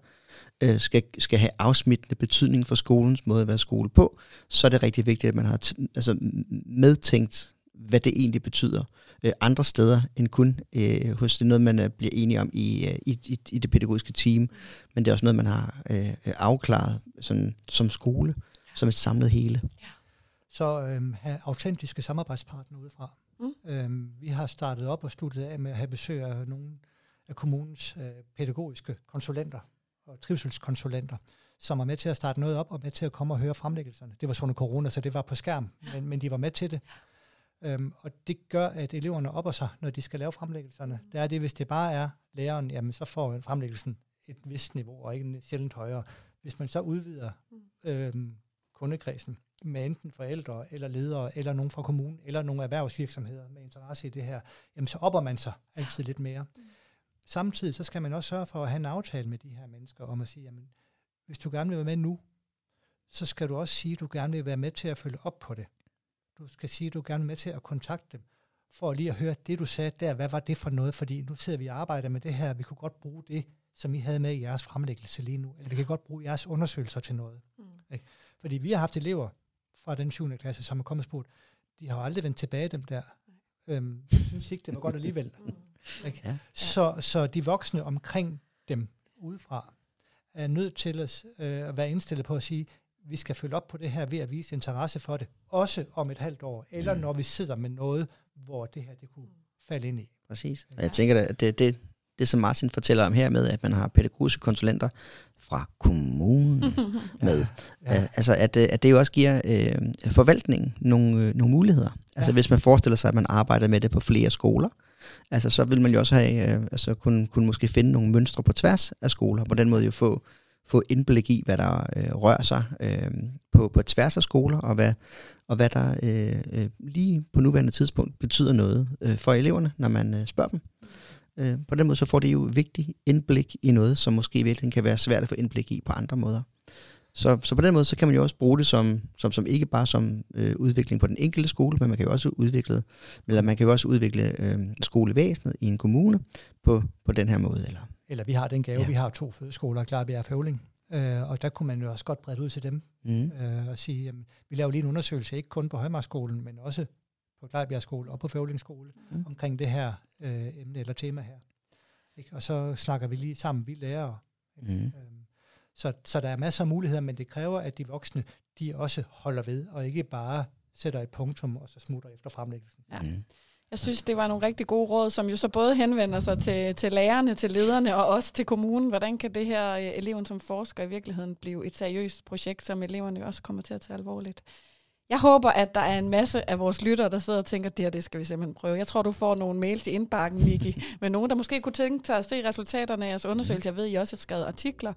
øh, skal, skal have afsmittende betydning for skolens måde at være skole på, så er det rigtig vigtigt, at man har t- altså medtænkt hvad det egentlig betyder øh, andre steder end kun øh, hos det noget, man øh, bliver enige om i, øh, i, i, i det pædagogiske team, men det er også noget, man har øh, afklaret sådan, som skole, som et samlet hele. Ja. Så øh, have autentiske samarbejdspartnere udefra. Mm. Øh, vi har startet op og sluttet af med at have besøg af nogle af kommunens øh, pædagogiske konsulenter og trivselskonsulenter, som er med til at starte noget op og med til at komme og høre fremlæggelserne. Det var sådan corona, så det var på skærm, men, men de var med til det. Øhm, og det gør, at eleverne opper sig, når de skal lave fremlæggelserne. Det er det, hvis det bare er læreren, jamen så får fremlæggelsen et vist niveau, og ikke en sjældent højere. Hvis man så udvider øhm, kundekredsen med enten forældre eller ledere, eller nogen fra kommunen, eller nogle erhvervsvirksomheder med interesse i det her, jamen så opper man sig altid lidt mere. Samtidig så skal man også sørge for at have en aftale med de her mennesker om at sige, jamen, hvis du gerne vil være med nu, så skal du også sige, at du gerne vil være med til at følge op på det. Du skal sige, at du gerne vil med til at kontakte dem, for lige at høre det, du sagde der, hvad var det for noget? Fordi nu sidder vi og arbejder med det her, vi kunne godt bruge det, som I havde med i jeres fremlæggelse lige nu, eller vi kan godt bruge jeres undersøgelser til noget. Mm. Ikke? Fordi vi har haft elever fra den 7. klasse, som er kommet spurgt, de har aldrig vendt tilbage dem der. Øhm, jeg synes ikke, det var godt alligevel. Mm. (laughs) Ikke? Ja. Så, så de voksne omkring dem udefra er nødt til at, øh, at være indstillet på at sige, vi skal følge op på det her ved at vise interesse for det, også om et halvt år, eller mm. når vi sidder med noget, hvor det her det kunne falde ind i. Præcis. Og jeg tænker, at det, det, det som Martin fortæller om her med, at man har pædagogiske konsulenter fra kommunen (laughs) med. Ja. Ja. Altså, at, øh, at det jo også giver øh, forvaltningen nogle, øh, nogle muligheder. Altså, ja. hvis man forestiller sig, at man arbejder med det på flere skoler, altså, så vil man jo også have, øh, altså, kunne, kunne måske finde nogle mønstre på tværs af skoler, på den måde jo få, få indblik i, hvad der øh, rører sig øh, på, på tværs af skoler, og hvad, og hvad der øh, øh, lige på nuværende tidspunkt betyder noget øh, for eleverne, når man øh, spørger dem. Øh, på den måde så får de jo vigtigt indblik i noget, som måske i virkeligheden kan være svært at få indblik i på andre måder. Så, så på den måde så kan man jo også bruge det som, som, som ikke bare som øh, udvikling på den enkelte skole, men man kan jo også udvikle, eller man kan jo også udvikle øh, skolevæsenet i en kommune på, på den her måde. Eller, eller vi har den gave, ja. vi har to fødeskoler, Klarbjerg og Fævling, øh, og der kunne man jo også godt brede ud til dem mm. øh, og sige, jamen, vi laver lige en undersøgelse, ikke kun på Højmarksskolen, men også på Klejbjerg Skole og på Fævling Skole, mm. omkring det her øh, emne eller tema her. Ikke? Og så snakker vi lige sammen, vi lærere. Mm. Øhm, så, så der er masser af muligheder, men det kræver, at de voksne, de også holder ved, og ikke bare sætter et punktum, og så smutter efter fremlæggelsen. Ja. Mm. Jeg synes, det var nogle rigtig gode råd, som jo så både henvender sig til, til lærerne, til lederne og også til kommunen. Hvordan kan det her øh, eleven som forsker i virkeligheden blive et seriøst projekt, som eleverne også kommer til at tage alvorligt? Jeg håber, at der er en masse af vores lyttere, der sidder og tænker, det her det skal vi simpelthen prøve. Jeg tror, du får nogle mails i indbakken, Miki, (laughs) med nogen, der måske kunne tænke sig at se resultaterne af jeres undersøgelse. Jeg ved, I også har skrevet artikler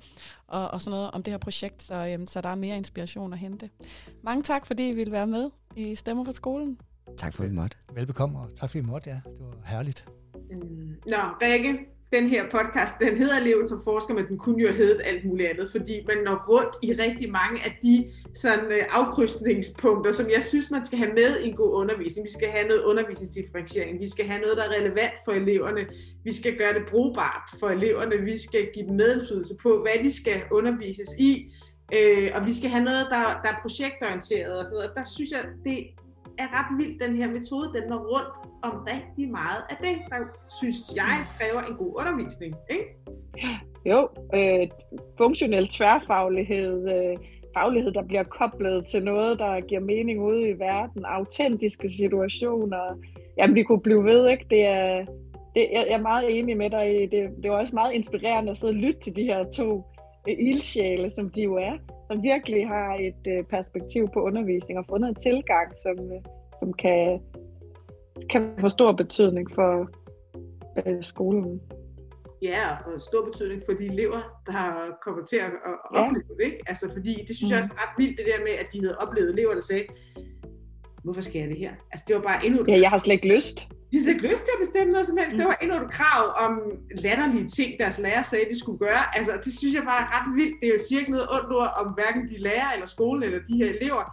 og, og sådan noget om det her projekt, så, øhm, så der er mere inspiration at hente. Mange tak, fordi I ville være med i Stemmer på skolen. Tak for, at I måtte. Velbekomme, og tak for, at I måtte, ja. Det var herligt. Mm. Nå, Rikke, den her podcast, den hedder Leven som forsker, men den kunne jo have heddet alt muligt andet, fordi man når rundt i rigtig mange af de sådan, øh, afkrydsningspunkter, som jeg synes, man skal have med i en god undervisning. Vi skal have noget undervisningsdifferentiering, vi skal have noget, der er relevant for eleverne, vi skal gøre det brugbart for eleverne, vi skal give dem medindflydelse på, hvad de skal undervises i, øh, og vi skal have noget, der, der er projektorienteret og sådan noget. Der synes jeg, det er ret vildt, den her metode, den når rundt om rigtig meget af det, der synes jeg kræver en god undervisning. Ikke? Jo, øh, funktionel tværfaglighed, øh, faglighed, der bliver koblet til noget, der giver mening ude i verden, autentiske situationer. Jamen, vi kunne blive ved, ikke? Det er, det, jeg, er meget enig med dig i. Det, det var også meget inspirerende at sidde og lytte til de her to øh, ildsjæle, som de jo er, som virkelig har et øh, perspektiv på undervisning og fundet en tilgang, som, øh, som kan, kan få stor betydning for øh, skolen ja, og for stor betydning for de elever, der kommer til at, at ja. opleve det. Ikke? Altså, fordi det synes jeg mm. også er ret vildt, det der med, at de havde oplevet elever, der sagde, hvorfor skal jeg det her? Altså, det var bare endnu. Ja, jeg har slet ikke lyst. De havde ikke lyst til at bestemme noget som helst. Mm. Det var endnu et krav om latterlige ting, deres lærer sagde, de skulle gøre. Altså, det synes jeg bare er ret vildt. Det er jo siger ikke noget ondt ord om hverken de lærere eller skolen eller de her elever.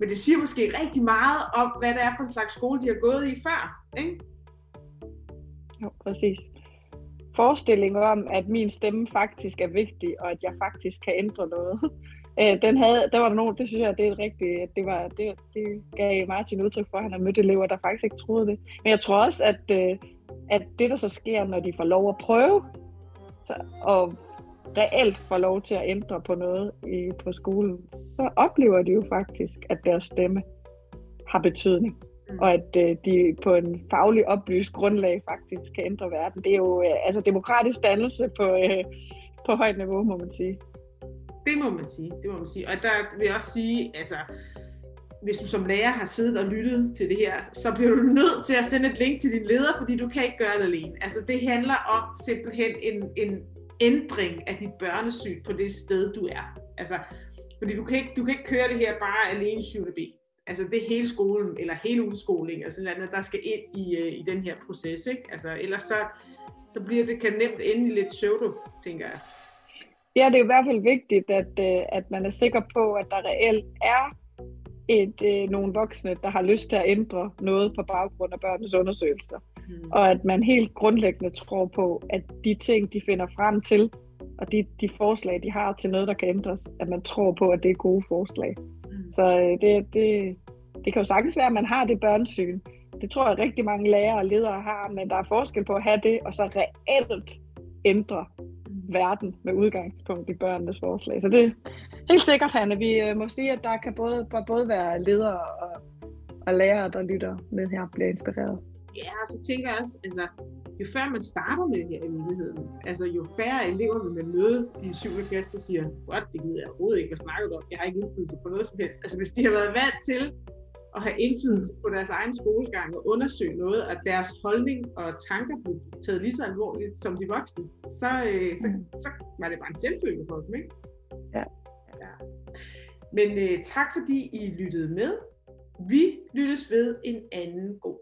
Men det siger måske rigtig meget om, hvad det er for en slags skole, de har gået i før. Ikke? Jo, præcis forestilling om, at min stemme faktisk er vigtig, og at jeg faktisk kan ændre noget. (laughs) Øh, den havde, der var der nogen, det synes jeg, det er rigtigt, det, var, det, det gav Martin udtryk for, at han har mødt elever, der faktisk ikke troede det. Men jeg tror også, at, øh, at det, der så sker, når de får lov at prøve, så, og reelt får lov til at ændre på noget i, på skolen, så oplever de jo faktisk, at deres stemme har betydning. Mm. og at øh, de på en faglig oplyst grundlag faktisk kan ændre verden. Det er jo øh, altså demokratisk dannelse på, øh, på højt niveau, må man sige. Det må man sige, det må man sige. Og der vil jeg også sige, altså, hvis du som lærer har siddet og lyttet til det her, så bliver du nødt til at sende et link til din leder, fordi du kan ikke gøre det alene. Altså, det handler om simpelthen en, en ændring af dit børnesyn på det sted, du er. Altså, fordi du kan ikke, du kan ikke køre det her bare alene 7. B altså det er hele skolen, eller hele udskoling, sådan noget, der skal ind i, øh, i den her proces, ikke? Altså, ellers så, så bliver det, kan nemt ende i lidt pseudo, tænker jeg. Ja, det er i hvert fald vigtigt, at, øh, at man er sikker på, at der reelt er et, øh, nogle voksne, der har lyst til at ændre noget på baggrund af børnenes undersøgelser. Mm. Og at man helt grundlæggende tror på, at de ting, de finder frem til, og de, de forslag, de har til noget, der kan ændres, at man tror på, at det er gode forslag. Så øh, det, det, det kan jo sagtens være, at man har det børnesyn. Det tror jeg rigtig mange lærere og ledere har, men der er forskel på at have det, og så reelt ændre verden med udgangspunkt i børnenes forslag. Så det er helt sikkert, Hanne. Vi øh, må sige, at der kan både, både være ledere og, og lærere, der lytter med her, bliver inspireret. Ja, så tænker jeg også, altså, jo før man starter med det her i muligheden, altså jo færre elever vil man møde i 7. klasse, der siger, godt, det gider jeg overhovedet ikke at snakke om, jeg har ikke indflydelse på noget som helst. Altså hvis de har været vant til at have indflydelse på deres egen skolegang og undersøge noget, at deres holdning og tanker blev taget lige så alvorligt som de voksne, så, øh, så, mm. så var det bare en selvfølge for dem, ikke? Ja. ja. Men øh, tak fordi I lyttede med. Vi lyttes ved en anden god